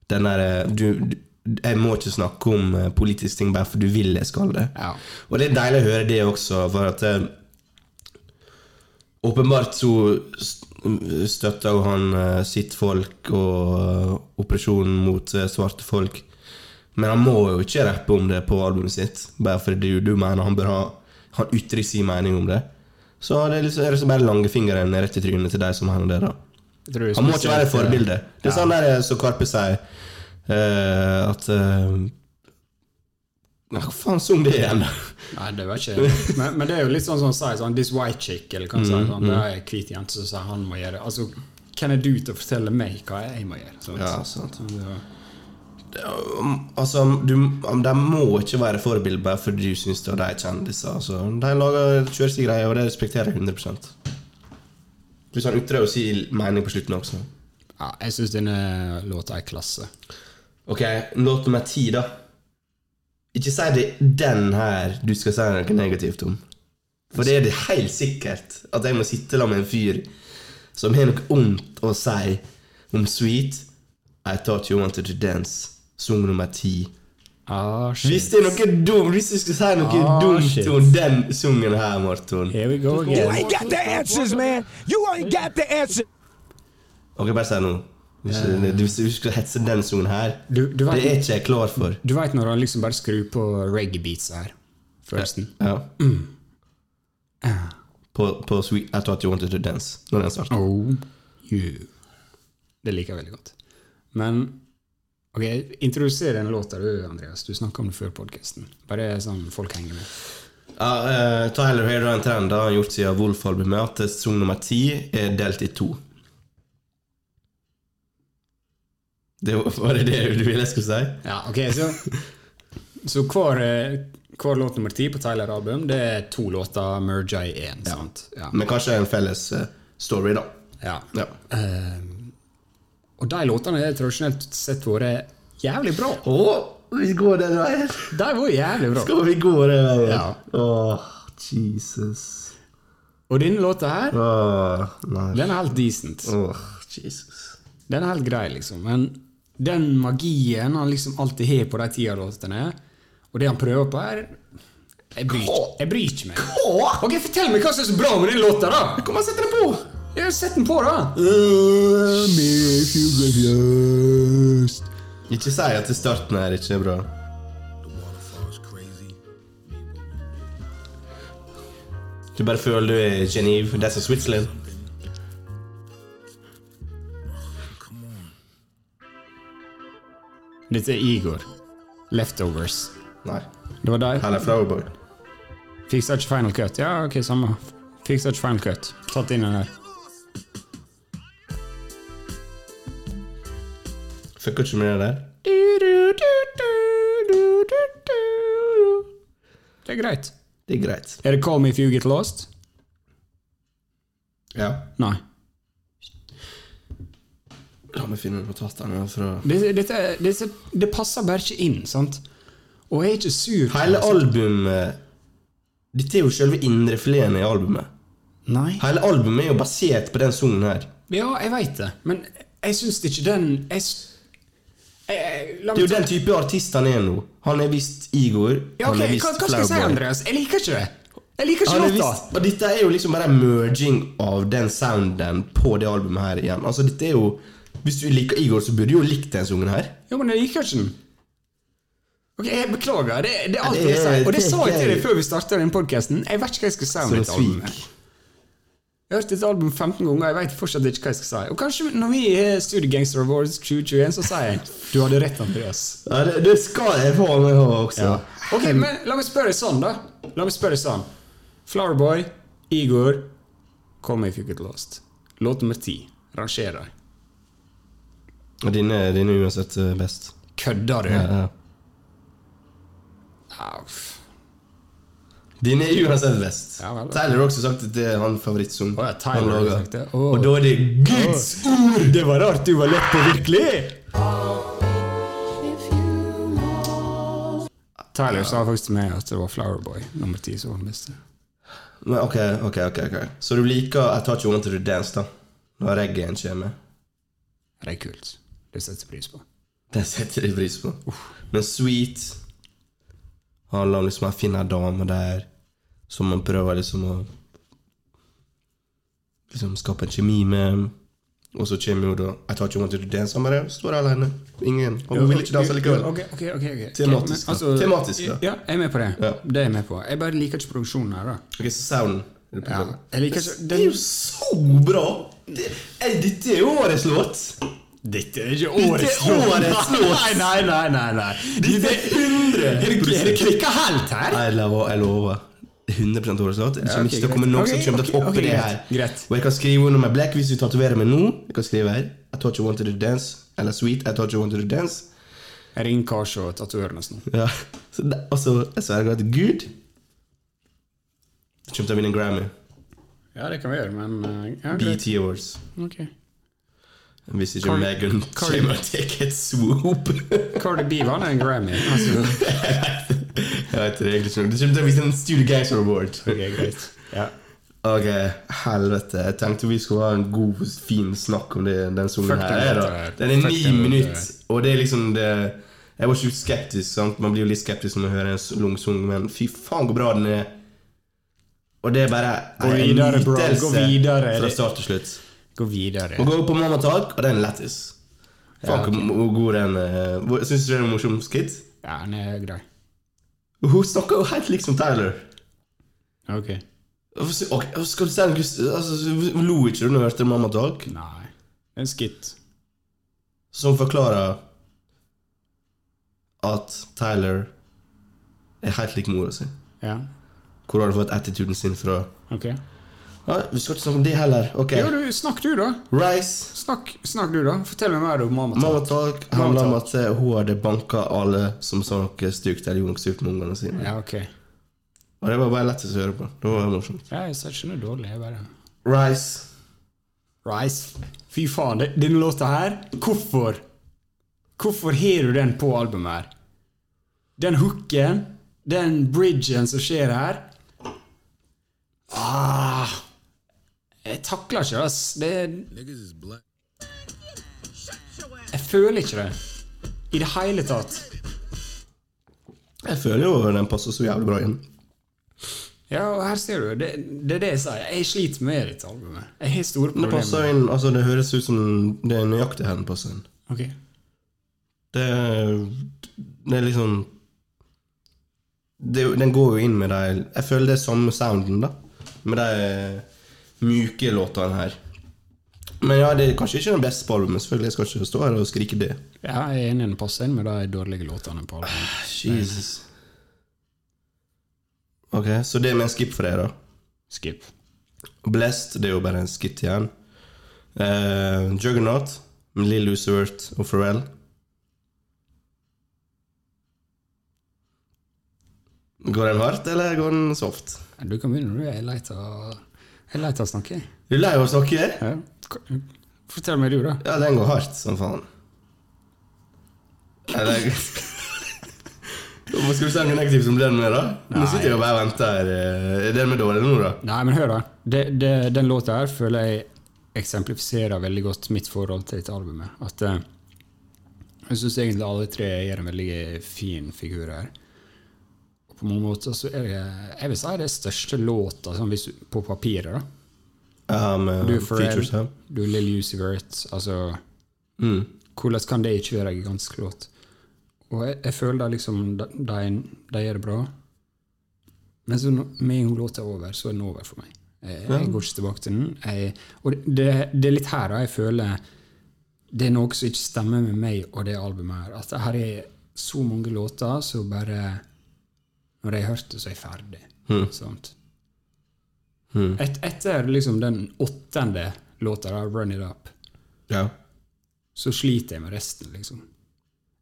den derre du, du Jeg må ikke snakke om eh, politiske ting bare for du vil jeg skal det. Ja. Og det er deilig å høre det også, for at eh, Åpenbart så støtta jo han eh, sitt folk og eh, operasjonen mot eh, svarte folk. Men han må jo ikke rappe om det på albumet sitt, bare fordi du, du mener han bør ha Han ytrer sin mening om det. Så det er liksom, er liksom bare langfingeren rett i trynet til de som hender det, da. Han må ikke være et forbilde. Det er Ja. sånn der som Karpe sier, uh, at eh, Nei, Hva faen sang det igjen. Nei, det var ikke men, men det er jo litt sånn som han sier sånn This white chick, eller hva han sier. Sånn, det er en hvit jente som sier han må gjøre Altså, hvem er du til å fortelle meg hva jeg må gjøre? Så, Ja, sant. Det var- Um, Altså, du, De må ikke være forbilder bare fordi du syns de er kjendiser. Altså, de lager kjører sin greie, og det respekterer jeg 100 Hvis han ytrer å si mening på slutten også. Ja, jeg syns denne låta er klasse. Ok, låt nummer ti, da. Ikke si det er den her du skal si noe negativt om. For det er det helt sikkert at jeg må sitte sammen med en fyr som har noe ondt å si om Sweet. I thought you wanted to dance. Sang nummer ti. Ah, shit. Hvis det er noe dumt Hvis du skal si noe Ah, dumt om den sungen her, Morton Here we go You again. ain't got the answers, man. You ain't got the answers! Ok, bare si noe. Hvis, du- hvis du skal hetse den sonen her, Du, du det er ikke jeg klar for. du vet når han liksom bare skrur på reggae-beats her. forresten. Ja. På, på Sweet I thought you wanted to dance. Når den starter. Oh, yeah. Det liker jeg veldig godt. Men ok, introduser den låta du, Andreas. Du snakka om det før podkasten. Bare sånn folk henger med. Ja, uh, Tyler har da en trend har gjort siden Wolf-albumet, at eh, sang nummer ti er delt i to. Det var det det du ville jeg skulle si? Ja, ok, så Så hver, eh, hver låt nummer ti på Tyler-album, det er to låter merga i én. sant? Ja. Men kanskje en felles eh, story, da. ja. Ja. Uh, og de låtene har tradisjonelt sett vært jævlig bra. Oh, vi går den veien! De var jævlig bra. Skal vi gå den veien? Ja. Åh, Jesus. Og denne låta her, oh, den er helt decent. Åh, Jesus. Den er helt grei, liksom. Men den magien han liksom alltid har på de tialåtene, og det han prøver på er Jeg bryr, ikke- jeg bryr ikke meg. Ok, Fortell meg hva som er så bra med den låta, da! Kom og sett den på! Ja, sett den på, da! Ikke si at starten her ikke er bra. Du bare føler du er i Genève. That's a Switzerland. Dette er Igor. Leftovers. Nei. Det var deg. Eller Flowerboy. Fiksa ikke final cut. Ja, ok, samme. Fiksa ikke final cut. Tatt inn den der. Fucker ikke med det der. Det er greit. Det er greit. Er det Call Me If You Get Lost? Ja. Nei. La meg finne notatene fra Dette, dette, dette, det passer bare ikke inn, sant? Og jeg er ikke sur. Hele det, albumet Dette er jo selve indrefileten i albumet. Nei. Hele albumet er jo basert på den sangen her. Ja, jeg veit det, men jeg syns ikke den jeg, jeg, jeg, Det er jo den type artist han er nå. Han er visst Igor. ja, okay. hva, hva skal jeg si, Andreas? Jeg liker ikke det. Jeg liker ikke låta. og dette er jo liksom bare en merging av den sounden på det albumet her igjen. Altså dette er jo Hvis du liker Igor, så burde du jo likt den sungen her. Ja, men jeg liker ikke den. Ok, Jeg beklager. Det, det er alt Det jeg sier. Og det sa jeg til deg før vi starta den podkasten. Jeg vet ikke hva jeg skal si om dette albumet. Jeg har hørt dette albumet 15 ganger, jeg vet fortsatt ikke hva jeg skal si. Og kanskje når vi har Studio Gangster Awards 2021, så sier jeg du hadde rett, Andreas. Ja, det, det skal jeg få med ha også. Ok, men La meg spørre deg sånn, da. La meg spørre deg sånn Flowerboy, Igor, Come If You Get Lost. Låt nummer ti. Rangerer. Og dine, er uansett eh, best. Kødder du? Ja, ja. Dine er uansett best. Ja, vel. Tyler har også sagt at det er hans favorittsang. Oh, ja, Tyler han sagt det. Å. Og da er det Guds ord! Det var rart du var lett på virkelig! Tyler sa faktisk til meg at det var Flowerboy nummer ti som var den beste. Men ok, ok, ok, ok. Så du liker I Touch You Want To Dance, da? Når reggaen kommer? Det er kult. Det setter jeg pris på. Det setter jeg pris på. Men Sweet handler om liksom å finne damer der som man prøver liksom å liksom skape en kjemi med. Og så kommer jo da I thought You wanted To Dance. Han bare står alene. Ingen. Og hun vil ikke danse likevel. Okay, okay, okay, ok. Tematisk, Men, altså, Tematisk, da. Ja, jeg er med på det. Ja. Det er jeg med på. Jeg bare liker ikke produksjonen her, da. Ok, så sounden det Ja. problemet. Jeg liker ikke Det er jo så bra! Det, dette er jo årets låt! Dette er ikke årets låt. Nei, nei, nei. nei, nei. Dette er 100 Er det, klikka helt her? Jeg lover. Jeg lover. 100 årets låt. Det kommer ikke til å komme noen som kommer til å toppe det her. Greit. Og jeg kan skrive under med black hvis du tatoverer meg nå. Jeg kan skrive her I thought you wanted to dance. Eller sweet, I thought you wanted to dance. Jeg ringer Kars og tatoverer nesten. Ja. Og så jeg sverger at Gud kommer til å vinne en Grammy. Ja, det kan vi gjøre, men uh, ja. BT Awards. Ok. Hvis ikke Cardi- Megan kommer og tar et swoop. Cardi B vant en Grammy. Altså, Jeg vet det egentlig ikke. Det kommer til å bli en Studio Gangster Award. ok, greit. Ja. Ok, helvete. Jeg tenkte vi skulle ha en god, fin snakk om det, den sangen her. Er. Den er ni minutter, og det er liksom det Jeg var ikke skeptisk. sant? Man blir jo litt skeptisk når man hører en lang sang, men fy faen hvor bra den er. Og det er bare en videre. fra start til slutt. Gå videre. Og gå på Mamma Talk, og den er lættis. Faen Ja, hvor god den uh, Syns du det er en morsom skit? Ja, den er grei. Hun snakker jo helt liksom Tyler. Ok. okay Skal du se altså, Lo ikke du når du hørte Mamma Talk? Nei. En skit. Som forklarer at Tyler er helt lik mora si. Ja. Hvor har du fått attituden sin fra? Ok. Vi skal ikke snakke om det heller. Ok. Jo, du, snakk du, da. Rice. Snakk, snakk du, da. Fortell meg mer om Mamma Mamma Talk. Talk handler om at eh, hun hadde banka alle som sa noe stygt eller gjorde noe stygt med ungene sine. Ja, ok. Og det var bare lettest å høre på. Det var morsomt. Ja, jeg sa ikke noe dårlig. Jeg bare Rice. Rice. Fy faen, det- denne låta her Hvorfor? Hvorfor har du den på albumet her? Den hooken, den bridgen som skjer her ah, Jeg takler ikke det, ass. Jeg føler ikke det. I det hele tatt. Jeg føler jo den passer så jævlig bra inn. Ja, og her ser du. Det, det er det jeg sier. Jeg sliter med dette albumet. Jeg har store Det passer inn, altså det høres ut som det er nøyaktig her den passer inn. Ok. Det, det er liksom det, Den går jo inn med de Jeg føler det er samme sounden, da. Med de mjuke låtene her. Men ja, det er kanskje ikke den beste på albumet. Selvfølgelig, Jeg skal ikke stå her og skrike det. Ja, jeg er enig den passer inn med de dårlige låtene på albumet. Jesus. Ok, så det med en skip for deg, da. Skip. Blessed, det er jo bare en skitt igjen. Uh, Juggernaut med Lill Uzi og Pharrell. Går den hardt, eller går den soft? Du kan begynne, du. Jeg er lei av Jeg er lei av å snakke. Du er lei av å snakke? Ja. Fortell meg du, da. Ja, den går hardt som faen. Eller Hvorfor skal du noe negativt som den med, da? Nå sitter jeg og bare venter. Er den med dårlig nå, da? Nei, men hør, da. Det, det, den låta her føler jeg eksemplifiserer veldig godt mitt forhold til dette albumet. At eh, Jeg syns egentlig alle tre gjør en veldig fin figur her. På mange måter så er det Jeg vil si det er største låta sånn hvis, på papiret. da Ja, med Du er Pharrell, her. du Lill Usivert Altså Mm. Hvordan kan det ikke være en gigantisk låt? Og jeg, jeg føler liksom de, de, de gjør det bra. Men så med en gang låta er over, så er den over for meg. Jeg, jeg går ikke tilbake til den. Jeg, og det, det er litt her da jeg føler det er noe som ikke stemmer med meg og det albumet her. At her er så mange låter som bare Når jeg har hørt det, så er jeg ferdig. Sant? Et, etter liksom den åttende låta, da, 'Run It Up', Ja. så sliter jeg med resten, liksom.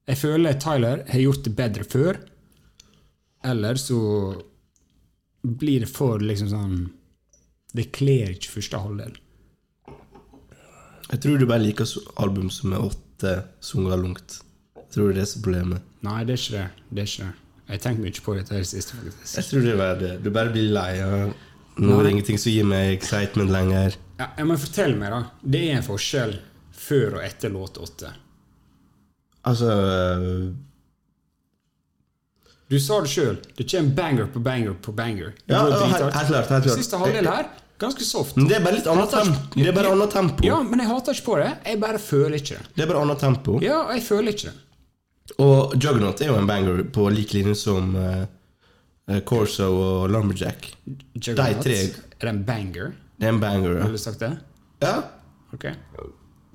Jeg føler Tyler har gjort det bedre før, eller så blir det for liksom sånn Det kler ikke første halvdel. Jeg tror du bare liker album som er åtte sanger langt. Jeg tror det er det som er problemet. Nei, det er ikke det. det, er ikke det. Jeg tenker mye på dette her siste. faktisk. Jeg tror det var det. Du bare blir lei. av Nå er det ingenting som gir meg excitement lenger. Ja, jeg må fortelle meg, da. Det er en forskjell før og etter låt åtte. Altså øh, Du sa det sjøl. Det kommer banger på banger på banger. Det Ja, helt klart, helt klart. Siste halvdel her, ganske soft. Det er bare litt annet tempo. Det er bare annet tempo. Ja, men jeg hater ikke på det. Jeg bare føler ikke det. Det er bare annet tempo. Ja, jeg føler ikke det. Og Juggernaut er jo en banger på lik linje som uh, Corso og Lumberjack. Juggernaut, tre. Er en banger? Det er en banger, ja. Ville du sagt det? ja. Ok.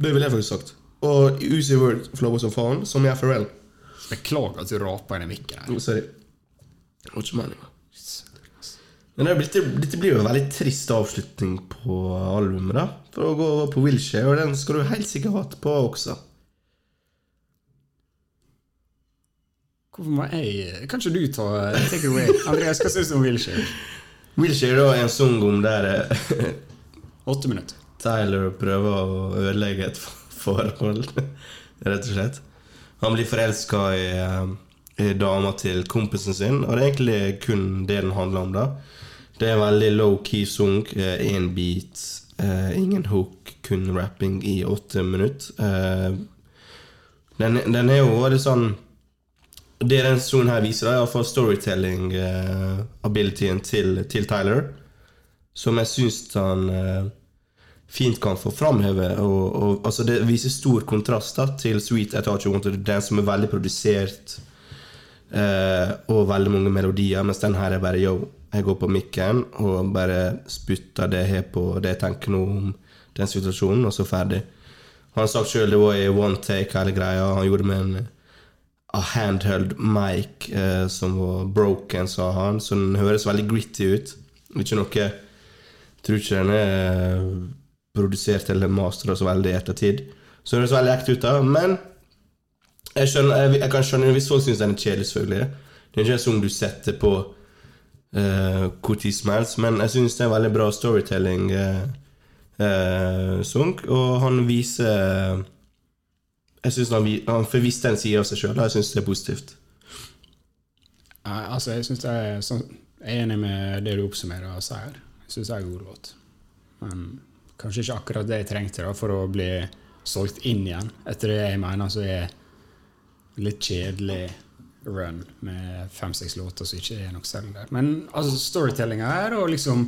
Det ville jeg faktisk sagt. Og Uzi Word flower som faen, som i FRL Beklager at du raper i den mikken her. Oh, Sorry. Det var ikke meningen. Men det, dette, dette blir jo en veldig trist avslutning på albumet, da. For å gå over på Wilshere, og den skal du helt sikkert hatt på også. Hvorfor må jeg Kan ikke du ta take away? Andreas, hva syns du om Wilshere? Wilshere er en sang om der eh, Åtte minutter. Tyler prøver å ødelegge et forhold, rett og slett. Han blir forelska i, eh, i dama til kompisen sin, og det er egentlig kun det den handler om. da. Det er en veldig low-key sung. Én beat, eh, ingen hook, kun rapping i åtte minutter. Eh, den, den er jo litt sånn Det denne sesongen her viser, er iallfall storytelling-abilityen til, til Tyler, som jeg syns han eh, fint kan få framheve. Og, og, altså det viser stor kontrast da, til Sweet You Wanted den som er veldig produsert eh, og veldig mange melodier, mens den her er bare yo. Jeg går på mikken og bare spytter det jeg har på det jeg tenker nå om den situasjonen, og så ferdig. Han har sagt sjøl det var i one take, hele greia. Han gjorde det med en a handheld mic eh, som var broken, sa han. Så den høres veldig gritty ut. Ikke noe Tror ikke den er eh, produsert eller mastra så veldig i ettertid. Så det høres veldig ekte ut, da. Men jeg, skjønner, jeg, jeg kan skjønne hvis folk syns den er kjedelig, selvfølgelig. Det er ikke en sang du setter på eh, hvor tid som helst, men jeg syns det er en veldig bra storytelling. eh, eh, og han viser Jeg syns han, han forviste en side av seg sjøl, og jeg syns det er positivt. Altså, jeg synes jeg, er sånn, Jeg er enig med det du oppsummerer og sier. Jeg syns det er en god låt. Men kanskje ikke akkurat det jeg trengte da, for å bli solgt inn igjen, etter det jeg mener så er litt kjedelig run med fem-seks låter som ikke er nok selv der. Men altså, storytellinga her, og liksom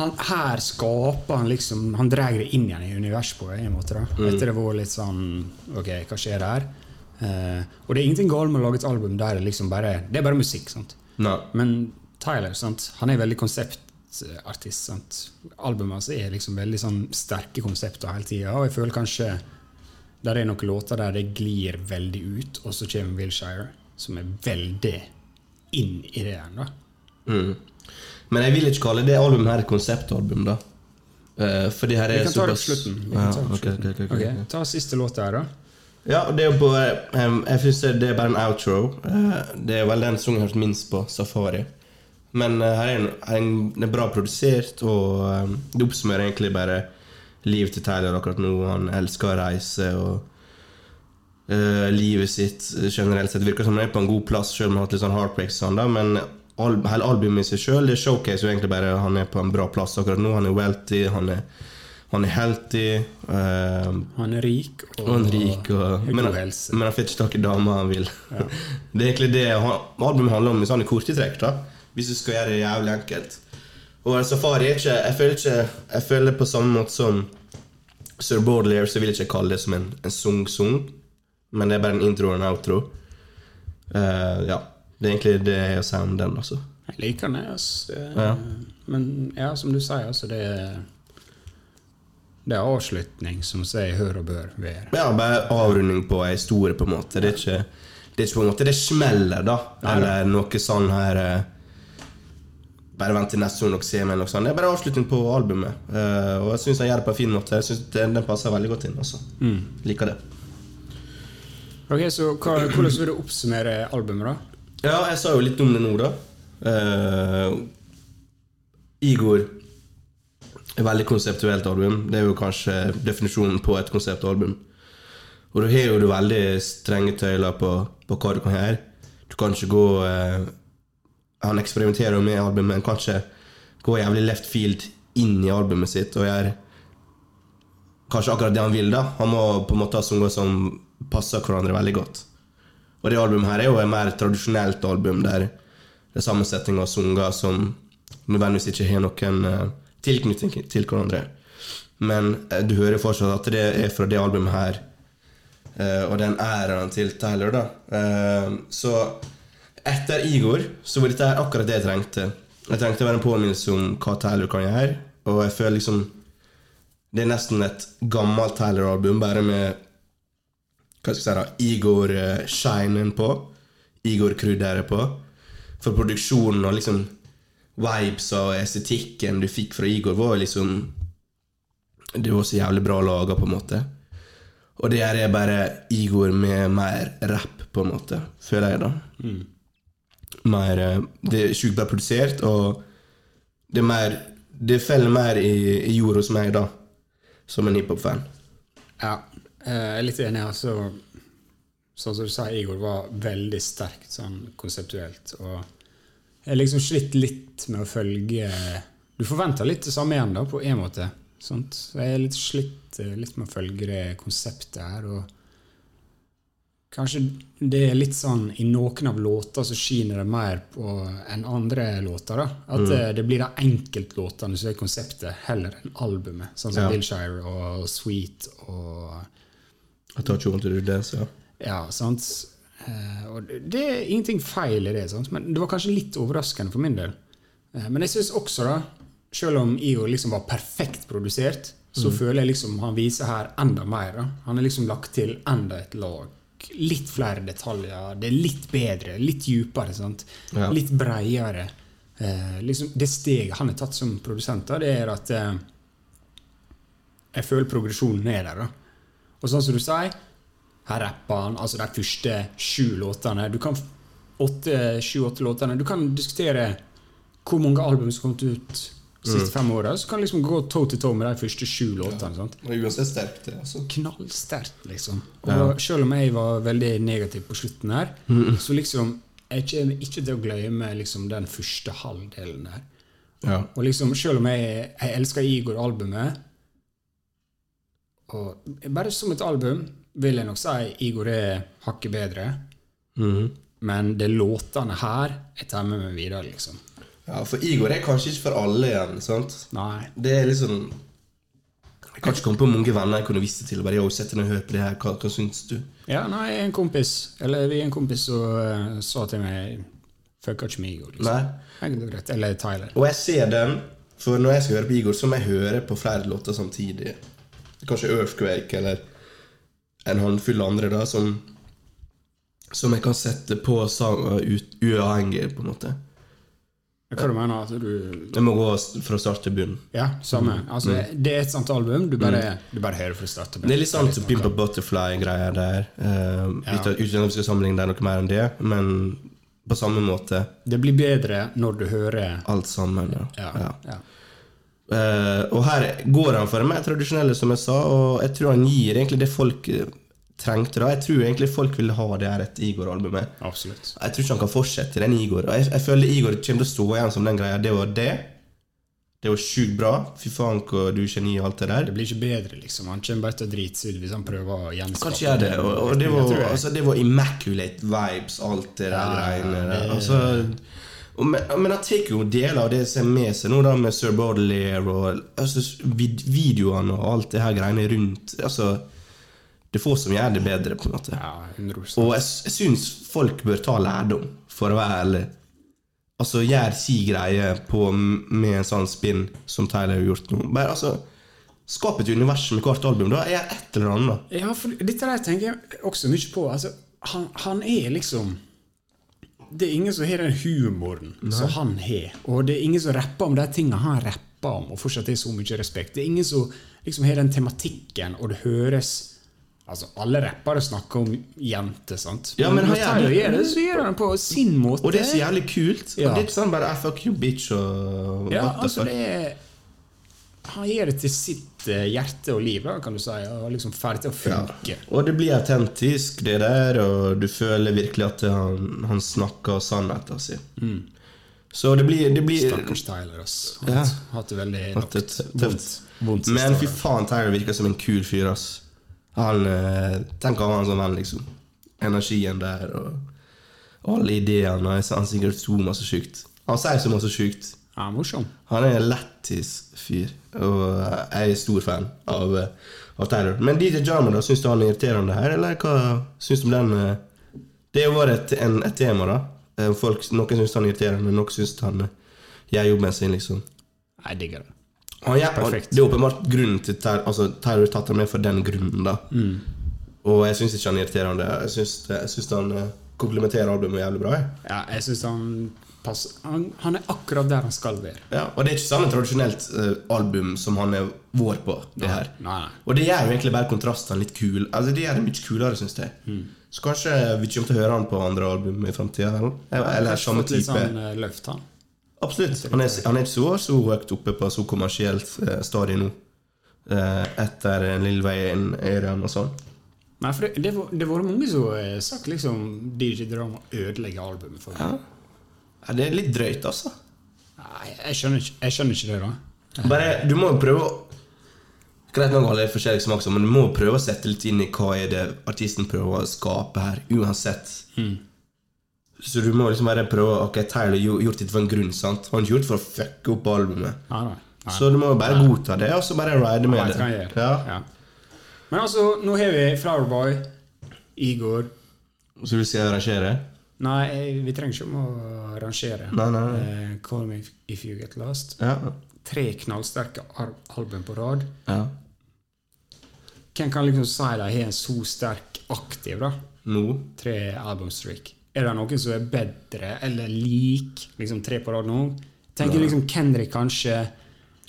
han, Her skaper han liksom Han drar det inn igjen i universet på en måte. da Etter det var litt sånn Ok, hva skjer her? Uh, og det er ingenting galt med å lage et album der det liksom bare Det er bare musikk. sant? No. Men Tyler sant? han er veldig konseptartist. sant? Albumet hans er liksom veldig sånn sterke konsepter hele tida. Og jeg føler kanskje der er noen låter der det glir veldig ut, og så kommer Wilshire, som er veldig inn i det igjen. da. Mm. Men jeg vil ikke kalle det albumet her et konseptalbum, da. Uh, for det her er Vi kan ta det på slutten. Ja, ta okay, okay, ok, slutten. ok, ok, ok. Ok, Ta siste låt her, da. Ja, det er på, bare Jeg synes det, er bare en outro. Uh, det er vel den sangen jeg har hørt minst på, Safari. Men uh, her er en, en, den er bra produsert, og um, det oppsummerer egentlig bare livet til Tyler akkurat nå. Han elsker å reise og eh, livet sitt generelt sett. Virker som han er på en god plass, selv om han har hatt litt sånn heartbreaks. og Sånn, da, men al hele albumet i seg sjøl showcase jo egentlig bare han er på en bra plass akkurat nå. Han er wealthy, han er, han er healthy. Uh, Han er rik og, han er rik, og, men, helse. men han får ikke tak i dama han vil. Det er egentlig det han- albumet handler om i sånne korte trekk. da Hvis du skal gjøre det jævlig enkelt. Og Safari er ikke Jeg føler ikke Jeg føler på samme måte som Sir Baudelaire, så vil jeg ikke kalle det som en, en sung-sung. Men det er bare en intro og en outro. Uh, ja. Det er egentlig det jeg sier om den. også. Jeg liker den, altså. Ja. Men ja, som du sier, altså, det er Det er avslutning som sier hør og bør være. Ja, bare avrunding på ei historie, på en måte. Det er ikke det er ikke på en måte det smeller, da. Eller noe sånn her eh, Bare vent til neste gang dere ser meg. noe sånt. Det er bare avslutning på albumet. Eh, og jeg syns han gjør det på en fin måte. Jeg synes det, Den passer veldig godt inn. altså Liker det. Ok, så hva, Hvordan vil du oppsummere albumet, da? Ja, jeg sa jo litt om det nå, da. Uh, Igor Et veldig konseptuelt album. Det er jo kanskje definisjonen på et konseptalbum. Og du har jo veldig strenge tøyler på, på hva du kan gjøre. Du kan ikke gå uh, Han eksperimenterer jo med albumet, men kanskje gå jævlig left field inn i albumet sitt og gjøre kanskje akkurat det han vil. da Han må på en måte ha sanger som passer hverandre veldig godt. Og det albumet her er jo et mer tradisjonelt album, der det er sammensetning av sanger som nødvendigvis ikke har noen eh, tilknytning til hverandre. Men eh, du hører fortsatt at det er fra det albumet her, eh, og den æraen til Tyler, da. Så etter Igor så var dette akkurat det jeg trengte. Jeg trengte å være en påminnelse om hva Tyler kan gjøre, og jeg føler liksom Det er nesten et gammelt Tyler-album, bare med hva skal jeg si da, Igor-shinen på. Igor-krydderet på. For produksjonen og liksom vibes og estetikken du fikk fra Igor, var liksom Det var så jævlig bra laga, på en måte. Og det her er bare Igor med mer rapp, på en måte, føler jeg, da. Mer eh, Det er sjukt bra produsert, og det er mer Det faller mer i, i jord hos meg, da, som en hiphop-fan. Ja, eh, jeg er litt enig. altså Sånn som du sa, Igor var veldig sterkt sånn konseptuelt. Og jeg har liksom slitt litt med å følge Du forventer litt det samme igjen, da, på en måte. Sånt. Så jeg er litt slitt eh, litt med å følge det konseptet her. og Kanskje det er litt sånn I noen av låter så skinner det mer på enn andre låter. da At Mm. eh, det blir de enkeltlåtene som er konseptet, heller enn albumet. Sånn som Ja. Billshire og Sweet og I thought you wanted to dance, ja. Ja, sant. Eh, og det- er ingenting feil i det, sant? men det var kanskje litt overraskende for min del. Eh, men jeg syns også, da, selv om Igor liksom var perfekt produsert, så føler jeg liksom han viser her enda mer. Da. Han er liksom lagt til enda et lag. Litt flere detaljer. Det er litt bedre, litt djupere. Sant? Ja. Litt bredere. Eh, liksom det steget han har tatt som produsent, da, det er at eh, jeg føler progresjonen er der. da. Og sånn som du sier, her rapper han altså de første sju låtene. Du kan åtte, sju-åtte låtene. Du kan diskutere hvor mange album som kommet ut de siste fem åra. Så kan du liksom gå toe to toe med de første sju låtene. sant? Det er uansett sterkt, det. altså. Knallsterkt, liksom. Og selv om jeg var veldig negativ på slutten her, så liksom Jeg kommer ikke til å glemme liksom den første halvdelen der. Ja. Og liksom, selv om jeg, jeg elsker Igor-albumet Og bare som et album vil jeg nok si Igor er hakket bedre. Mm. Men det er låtene her jeg tar med meg videre, liksom. ja, for Igor er kanskje ikke for alle igjen, sant? Nei. Det er liksom Jeg kan ikke komme på mange venner jeg kunne vist det til. Bare, jeg sett ned og hør på det her, hva, hva syns du? Ja, nei, en kompis Eller vi er en kompis som uh, sa til meg Fucka ikke med Igor. Liksom. Nei. Eller Tyler. Og jeg ser den, for når jeg skal høre på Igor, så må jeg høre på flere låter samtidig. Kanskje Earthquake eller en håndfull andre da, som Som jeg kan sette på sanger ut, uavhengig, på en måte. Hva du mener at du Jeg må gå fra start til bunn. Ja, samme. Altså, Det er et sånt album. Du bare, du bare hører fra start til Det er litt sånn som Pimp Butterfly-greier der. Uh, Ja. Uten at vi skal sammenligne det noe mer enn det, men på samme måte. Det blir bedre når du hører Alt sammen. Ja. Ja. Ja. Ja. Eh, og her går han for det mer tradisjonelle, som jeg sa, og jeg tror han gir egentlig det folk eh, trengte. da Jeg tror egentlig folk vil ha det her etter Igor-albumet. Absolutt. Jeg tror ikke han kan fortsette den Igor. Og jeg, jeg føler Igor kommer til å stå igjen som den greia. Det var det. Det var sjukt bra. Fy faen, hvor du er geni og alt det der. Det blir ikke bedre, liksom. Han kommer bare til å drite seg ut hvis han prøver å gjenskape Kanskje det. Og, og det, var, jeg. altså, det var immaculate vibes, alt det der Ja, der. det- Altså, men, men han tar jo deler av det som er med seg nå, da, med Sir Baudelaire og altså, vid, videoene og alt det her greiene rundt. Altså, det er få som gjør det bedre, på en måte. Ja, 100 Og jeg, jeg syns folk bør ta lærdom, for å være ærlig. Altså, gjør si greie på, med en sånn spinn som Tyler har gjort nå. Bare altså Skap et univers med hvert album. Da er et eller annet. Ja, for dette der tenker jeg også mye på. Altså, han, han er liksom Det er ingen som har den humoren som han har. Og det er ingen som rapper om de tingene han rapper om, og fortsatt er så mye respekt. Det er ingen som liksom har den tematikken, og det høres Altså, Alle rappere snakker om jenter, sant? Ja, men han gjør det. gjør det, så gjør han på sin måte. Og det er så jævlig kult. Ja. Og det er ikke sånn bare I fuck you, bitch og Ja, altså det er Han gir det til sitt eh, hjerte og liv, da, kan du si, og liksom ferdig til å Ja. funke. Og det blir autentisk, det der, og du føler virkelig at han, han snakker sannheten sin. Så det blir, det blir Stakkars Tyler, ass. Ja. Hatt, hatt det veldig Hatt det. Vondt. Vondt Men fy faen, Tyler virker som en kul fyr, ass. Han eh, Tenk å ha han som venn, liksom. Energien der og alle ideene. Han sier så masse sjukt. Han sier så masse sjukt. Ja, morsom. Han er en lættis fyr, og jeg er stor fan av, eh, av Tyler. Men DJ Jama, da, syns du han er irriterende her, eller hva syns du om den? eh? Det vært et, en, et tema, da. Eh, Folk, noen syns han er irriterende, noen syns han eh, gjør jobben sin, liksom. Jeg digger det. Han, gjør- han, det er åpenbart grunnen til Tyler, altså, Tyler har tatt ham med for den grunnen, da. Og jeg syns ikke han er irriterende. Jeg syns, han eh, komplementerer albumet jævlig bra. Jeg. Ja, jeg synes han passer han, han er akkurat der han skal være. Ja, og det er ikke sånn et tradisjonelt uh, album som han er vår på. det her Nei, nei. Og det gjør jo egentlig bare kontrastene litt kul Altså Det gjør det mye kulere, syns jeg. Mm. Så kanskje vi kommer til å høre han på andre album i framtida? Eller, eller Kanskje samme fått litt type. sånn uh, løft, han. Absolutt. Han er, han er ikke så, så høyt oppe på så kommersielt uh, stadium nå. Uh, etter en lille vei inn i Ørjan og sånn. Nei, for det, har var, det mange som har sagt liksom DJ Drama ødelegger albumet for meg. Ja, det er litt drøyt, altså. Nei, jeg skjønner, ikke, jeg skjønner ikke det, da. Bare, Du må jo prøve å Greit nok alle er forskjellige smak, men du må prøve å sette litt inn i hva er det artisten prøver å skape her, uansett. Så du må liksom bare prøve Ok, Tyler har gjort det for en grunn, sant? Han har ikke gjort det for å fucke opp albumet. Nei, nei. nei. Så du må jo bare godta det, og så bare ride med det. Ja. Ja. Men altså, nå har vi Flowerboy, Igor Så du skal arrangere? Nei, vi trenger ikke om å rangere. Nei, nei, nei. Uh, Call Me If You Get Lost. Ja. Tre knallsterke album på rad. ja. Hvem kan liksom si de har en så sterk aktiv, da? Nå? Tre albumstreak. Er det noen som er bedre eller lik liksom tre på rad nå? Tenker liksom Kendrick kanskje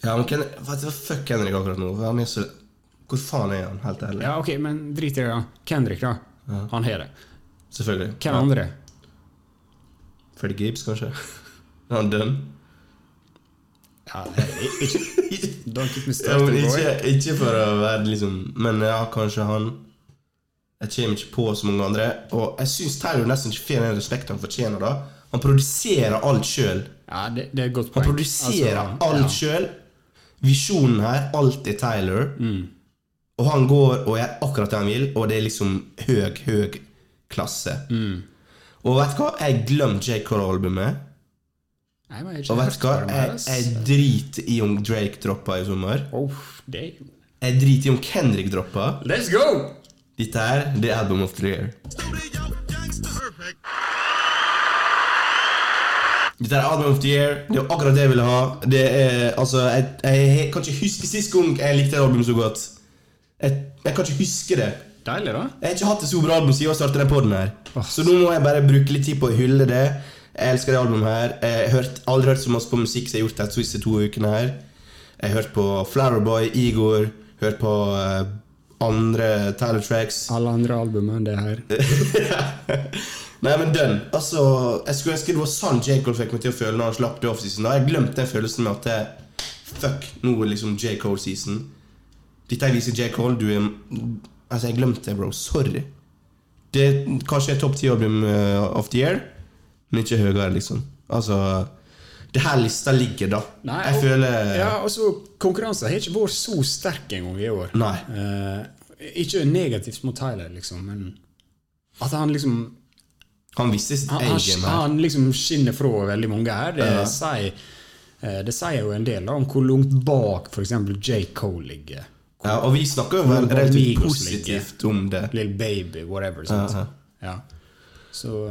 Ja, men Ken, fuck Kendrick akkurat nå. Så Hvor faen er han, helt ærlig? Ja, ok, men drit i det. Kendrick, da. Han har det. Selvfølgelig. Hvem ja. andre? Freddie Gibbs, kanskje? Er han dønn? Ja, ikke Don't keep me Ja, started, boy. ikke, ikke for å være liksom Men ja, kanskje han Jeg kommer ikke på så mange andre. Og jeg syns Taylor nesten ikke får den respekten han fortjener. da Han produserer alt sjøl. Ja, det, det er et godt Han produserer Altså, alt ja. sjøl. Visjonen her, alt er Tyler. Mm. Og han går og gjør akkurat det han vil, og det er liksom høg, høg klasse. Mm. Og vet du hva? Jeg glemte J. Cole-albumet. Og vet du hva? Jeg, jeg driter i om Drake droppa i sommer. Oh, det Jeg driter i om Kendrick droppa. Let's go! Dette her, det er album of the year. Dette er album of the year. Det er akkurat det jeg ville ha. Det er, altså, jeg, jeg, jeg kan ikke huske sist gang jeg likte et album så godt. Jeg, jeg kan ikke huske det. Deilig, da. Jeg har ikke hatt et så bra album siden jeg startet den poden her. Så nå må jeg bare bruke litt tid på å hylle det. Jeg elsker det albumet her. Jeg har aldri hørt så masse på musikk som jeg har gjort de siste to ukene her. Jeg har hørt på Flowerboy, Igor, hørt på eh, andre Tyler Tracks. Alle andre album enn det her. Nei, men dønn. Altså, jeg skulle ønske det var sånn J. Cole fikk meg til å føle når han slapp det off-season. Da har jeg glemt den følelsen med at det, Fuck, nå er liksom J. Cole-season. Dette jeg viser J. Cole, du er Altså, jeg glemte det, bro. Sorry. Det er kanskje topp ti-album eh, of the year, men ikke høyere, liksom. Altså Det her lista ligger, da. Nei, jeg og- føler Ja, altså, Konkurransen har ikke vært så sterk engang i år. Nei. Eh, ikke negativt mot Tyler, liksom, men at han liksom Han visste sitt Han, han, egen her. han liksom skinner fra veldig mange her. Det, Ja. sier, eh, det sier jo en del da, om hvor langt bak f.eks. J. Cole ligger. Ja, og vi snakker jo relativt positivt om det. Little Baby, whatever. Sant? -huh. Ja. Så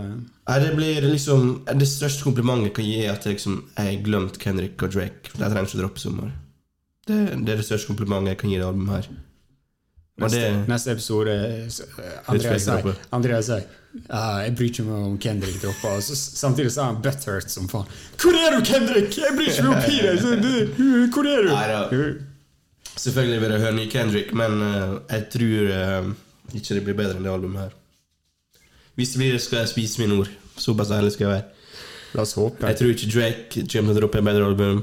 uh, det blir liksom Det største komplimentet jeg kan gi, er at jeg liksom Jeg har glemt Kendrick og Drake. De trenger ikke å droppe sommer. Det, det er det største komplimentet jeg kan gi det albumet her. Neste, det neste episode eh, Andreas sier. Andreas sier ja, Jeg bryr ikke meg om Kendrick dropper. Og så, samtidig så er han butthurt som faen. Hvor er du, Kendrick?! Jeg bryr ikke meg om Peter! Så Hvor er du? Nei. Selvfølgelig vil jeg høre ny Kendrick, men eh, jeg tror eh, ikke det blir bedre enn det albumet her. Hvis det blir det, skal jeg spise mine ord. Såpass ærlig skal jeg være. La oss håpe. Jeg tror ikke Drake kommer til å droppe en bedre album.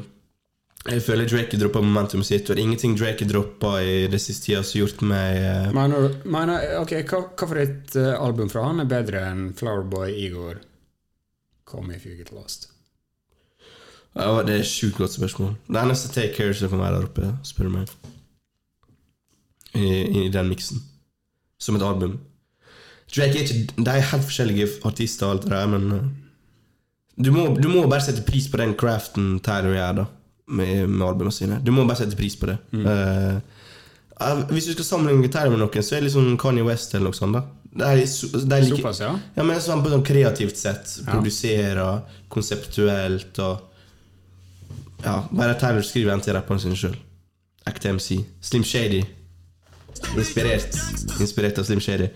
Jeg føler Drake droppa momentum sitt, og ingenting Drake har droppa i det siste tida som har gjort meg eh, Mener, mener, ok, hva, hva for et album fra han er bedre enn Flowerboy Igor? Come me if you get lost. Ja, Det er et sjukt godt spørsmål. Det eneste Take Care som kan være der oppe, spør du meg. I, I den miksen. Som et album. Drake er ikke De er helt forskjellige artister, og alt det der, men eh, du må, du må bare sette pris på den craften Tyler gjør, da. Med, med albumene sine. Du må bare sette pris på det. Eh, Uh, hvis du skal sammenligne Tyler med noen, så er det liksom Kanye West eller noe sånt. da Det er, så- det er like, Såpass, ja? ja, men sånn på sånn kreativt sett. Produserer, konseptuelt og Ja, bare Tyler skriver en til rapperen sine sjøl. Ekte MC. Slim Shady. Inspirert. Inspirert av Slim Shady.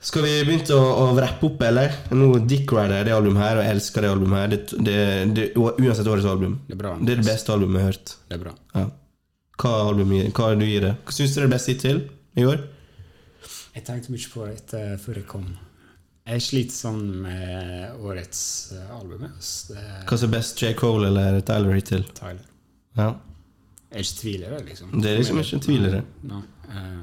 Skal vi begynne å, å rappe opp, eller? Nå Dick Rider det albumet her, og jeg elsker det albumet her. Det, det, det, uansett årets album. Det er bra. Det er det beste albumet jeg har hørt. Det er bra. Ja. Hva, album, gir- hva du gir det? Hva syns du er det beste hittil i år? Jeg tenkte mye på det etter før jeg kom. Jeg sliter sånn med årets eh, album. Hva som er best, J. Cole eller Tyler hittil? Tyler. Ja. Jeg er ikke tvil i det, liksom. Det er liksom ikke en tvil i det. Nei, eh,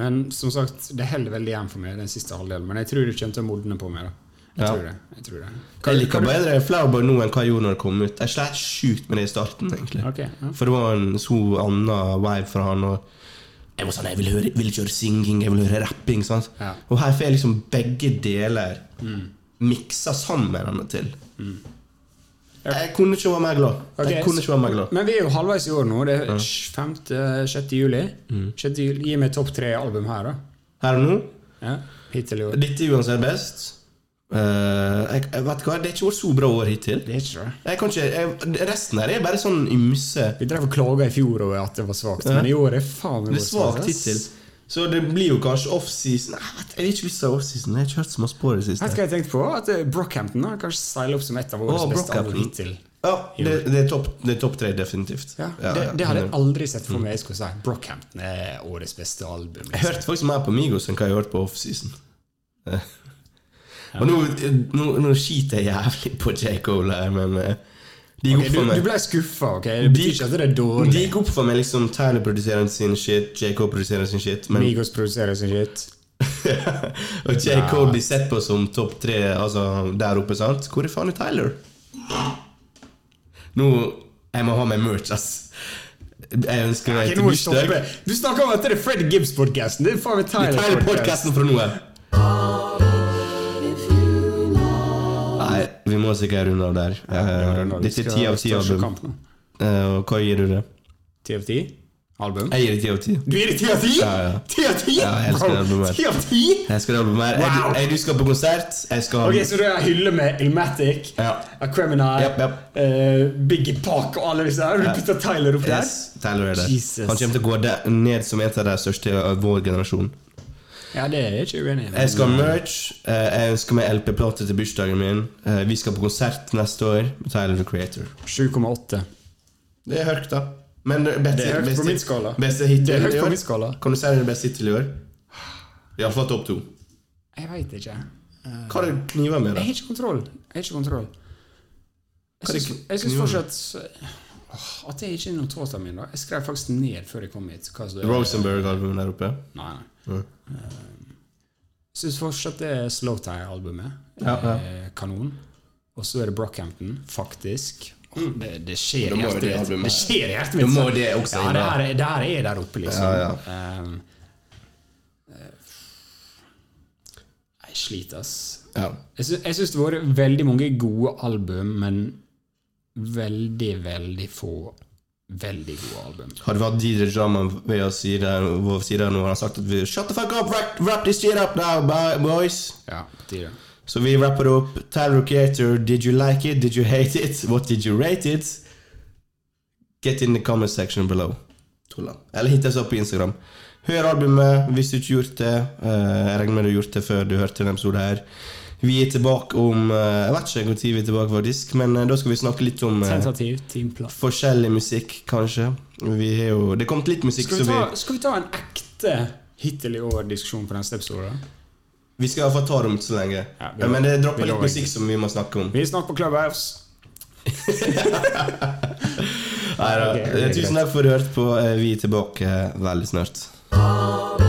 men som sagt, det holder veldig igjen for meg, den siste halvdelen. Men jeg tror det kommer til å modne på meg. da. Jeg Ja. tror det. jeg tror det. Jeg liker bedre Flowerboy nå enn hva jeg gjorde når det kom ut. Jeg slet sjukt med det i starten, egentlig. Okay, ja. For det var en så annen vibe fra han. Og jeg var sånn, jeg vil, høre, vil ikke høre singing, jeg vil høre rapping. Ja. Og her får jeg liksom begge deler miksa sammen henne til. Jeg kunne ikke være mer glad. Okay, vært mer glad. Men vi er jo halvveis i år nå. Det er 5.-6. juli. Mm. 6. juli. Gi meg topp tre album her, da. Her og nå Ja, Hittil i år. Dette uansett best. Eh, jeg, jeg vet hva, Det er ikke vært så bra år hittil. Det er ikke det. Jeg ikke, jeg, resten her er bare sånn ymse. Vi drev og klaga i fjor over at det var svakt, men i år er faen meg Det svakt hittil. Så det blir jo kanskje offseason Nei, vet Jeg har ikke lyst til offseason. Jeg har ikke hørt så mye på det Vet du hva jeg tenkte på? At eh, Brockhampton har kanskje seiler opp som et av årets oh, beste album hittil. Ja, det, det er topp er tre, definitivt. Ja, Ja, det, ja, det hadde jeg aldri sett for meg jeg skulle si. Brockhampton er årets beste album. Jeg Liksom. hørte faktisk mer på Migos enn hva jeg har hørt på offseason. Eh. Og nå, nå, nå skiter jeg jævlig på J. Cole her, men de gikk okay, opp du, for du meg. ble skuffa, ok? Det betyr ikke at det er dårlig. De gikk opp for meg liksom Tyler produserer sin shit, J. Cole produserer sin shit. Men Migos produserer sin shit. og J. Cole blir sett på som topp tre altså, der oppe, sant? Hvor er faen er Tyler? Nå Jeg må ha meg merch, ass. Jeg ønsker meg et du bursdag. Du snakker om at det er Fred Gibbs-podkasten. Det er faen meg er. Tyler-podkasten fra nå av. vi må sikkert runde av der. Eh, Dette er ti av ti album. Og hva gir du det? Ti av ti? Album? Jeg gir det ti av ti. Du gir det ti av ti? Ja, ja. Ti av ti? Ja, jeg elsker det albumet. Ti av ti? Jeg elsker det albumet. Jeg, Wow. jeg, du skal på konsert. Jeg skal Ok, Så du har hylle med Ilmatic, Ja. Criminal, Japp, japp. eh, Biggie Park og alle disse her. Du putter Tyler opp der? Yes, Tyler er der. Jesus. Han kommer til å gå der, ned som en av de største av vår generasjon. Ja, det er ikke uenig. Jeg skal ha merch. eh, Jeg ønsker meg LP-plate til bursdagen min. Eh, Vi skal på konsert neste år med Tyler the Creator. 7,8. Det er høyt, da. Men det beste, Det er høyt på min skala. Beste høyt i på år? min skala. Kan du si det beste hittil i år? Iallfall topp to. Jeg veit ikke. Hva har du kniver med, da? Jeg har ikke kontroll. Jeg har ikke kontroll. Jeg det syns, fortsatt At det ikke er notata mine. da. Jeg skrev faktisk ned før jeg kom hit. er- Rosenberg-albumet der oppe. Nei, nei. Jeg syns fortsatt det er Slowtie-albumet. Ja, ja. Eh, Kanon. Og så er det Brockhampton, faktisk. Mm. Det, det skjer i hjertet mitt. Det skjer i hjertet mitt. må det også Ja, det her er, det her er der oppe, liksom. Ja, eh, jeg sliter, ass. Ja. Jeg jeg syns det har vært veldig mange gode album, men veldig, veldig få veldig gode album. Hadde vi hatt DJ Drama ved å si det, vår side nå, hadde han sagt at vi Shut the fuck up, wrap, rap this shit up now, boys. Ja, på. Så vi rapper opp. Tyler Creator, did you like it? Did you hate it? What did you rate it? Get in the comment section below. Tulla. Eller hit oss opp på Instagram. Hør albumet hvis du ikke har gjort det. Eh, Jeg regner med du har gjort det før du hørte denne episoden her. Vi er tilbake om eh, Jeg vet ikke når vi er tilbake, faktisk, men eh, da skal vi snakke litt om eh, timeplan. forskjellig musikk, kanskje. Vi har jo Det er kommet litt musikk Skal vi, ta, vi skal vi ta en ekte hittil i år diskusjon på neste episode? Vi skal iallfall ta det om så lenge. Ja, vi men det dropper litt musikk som vi må snakke om. Vi er snart på Clubhouse. Neida. Okay, okay, Tusen takk for at du hørte på. Vi er tilbake veldig snart.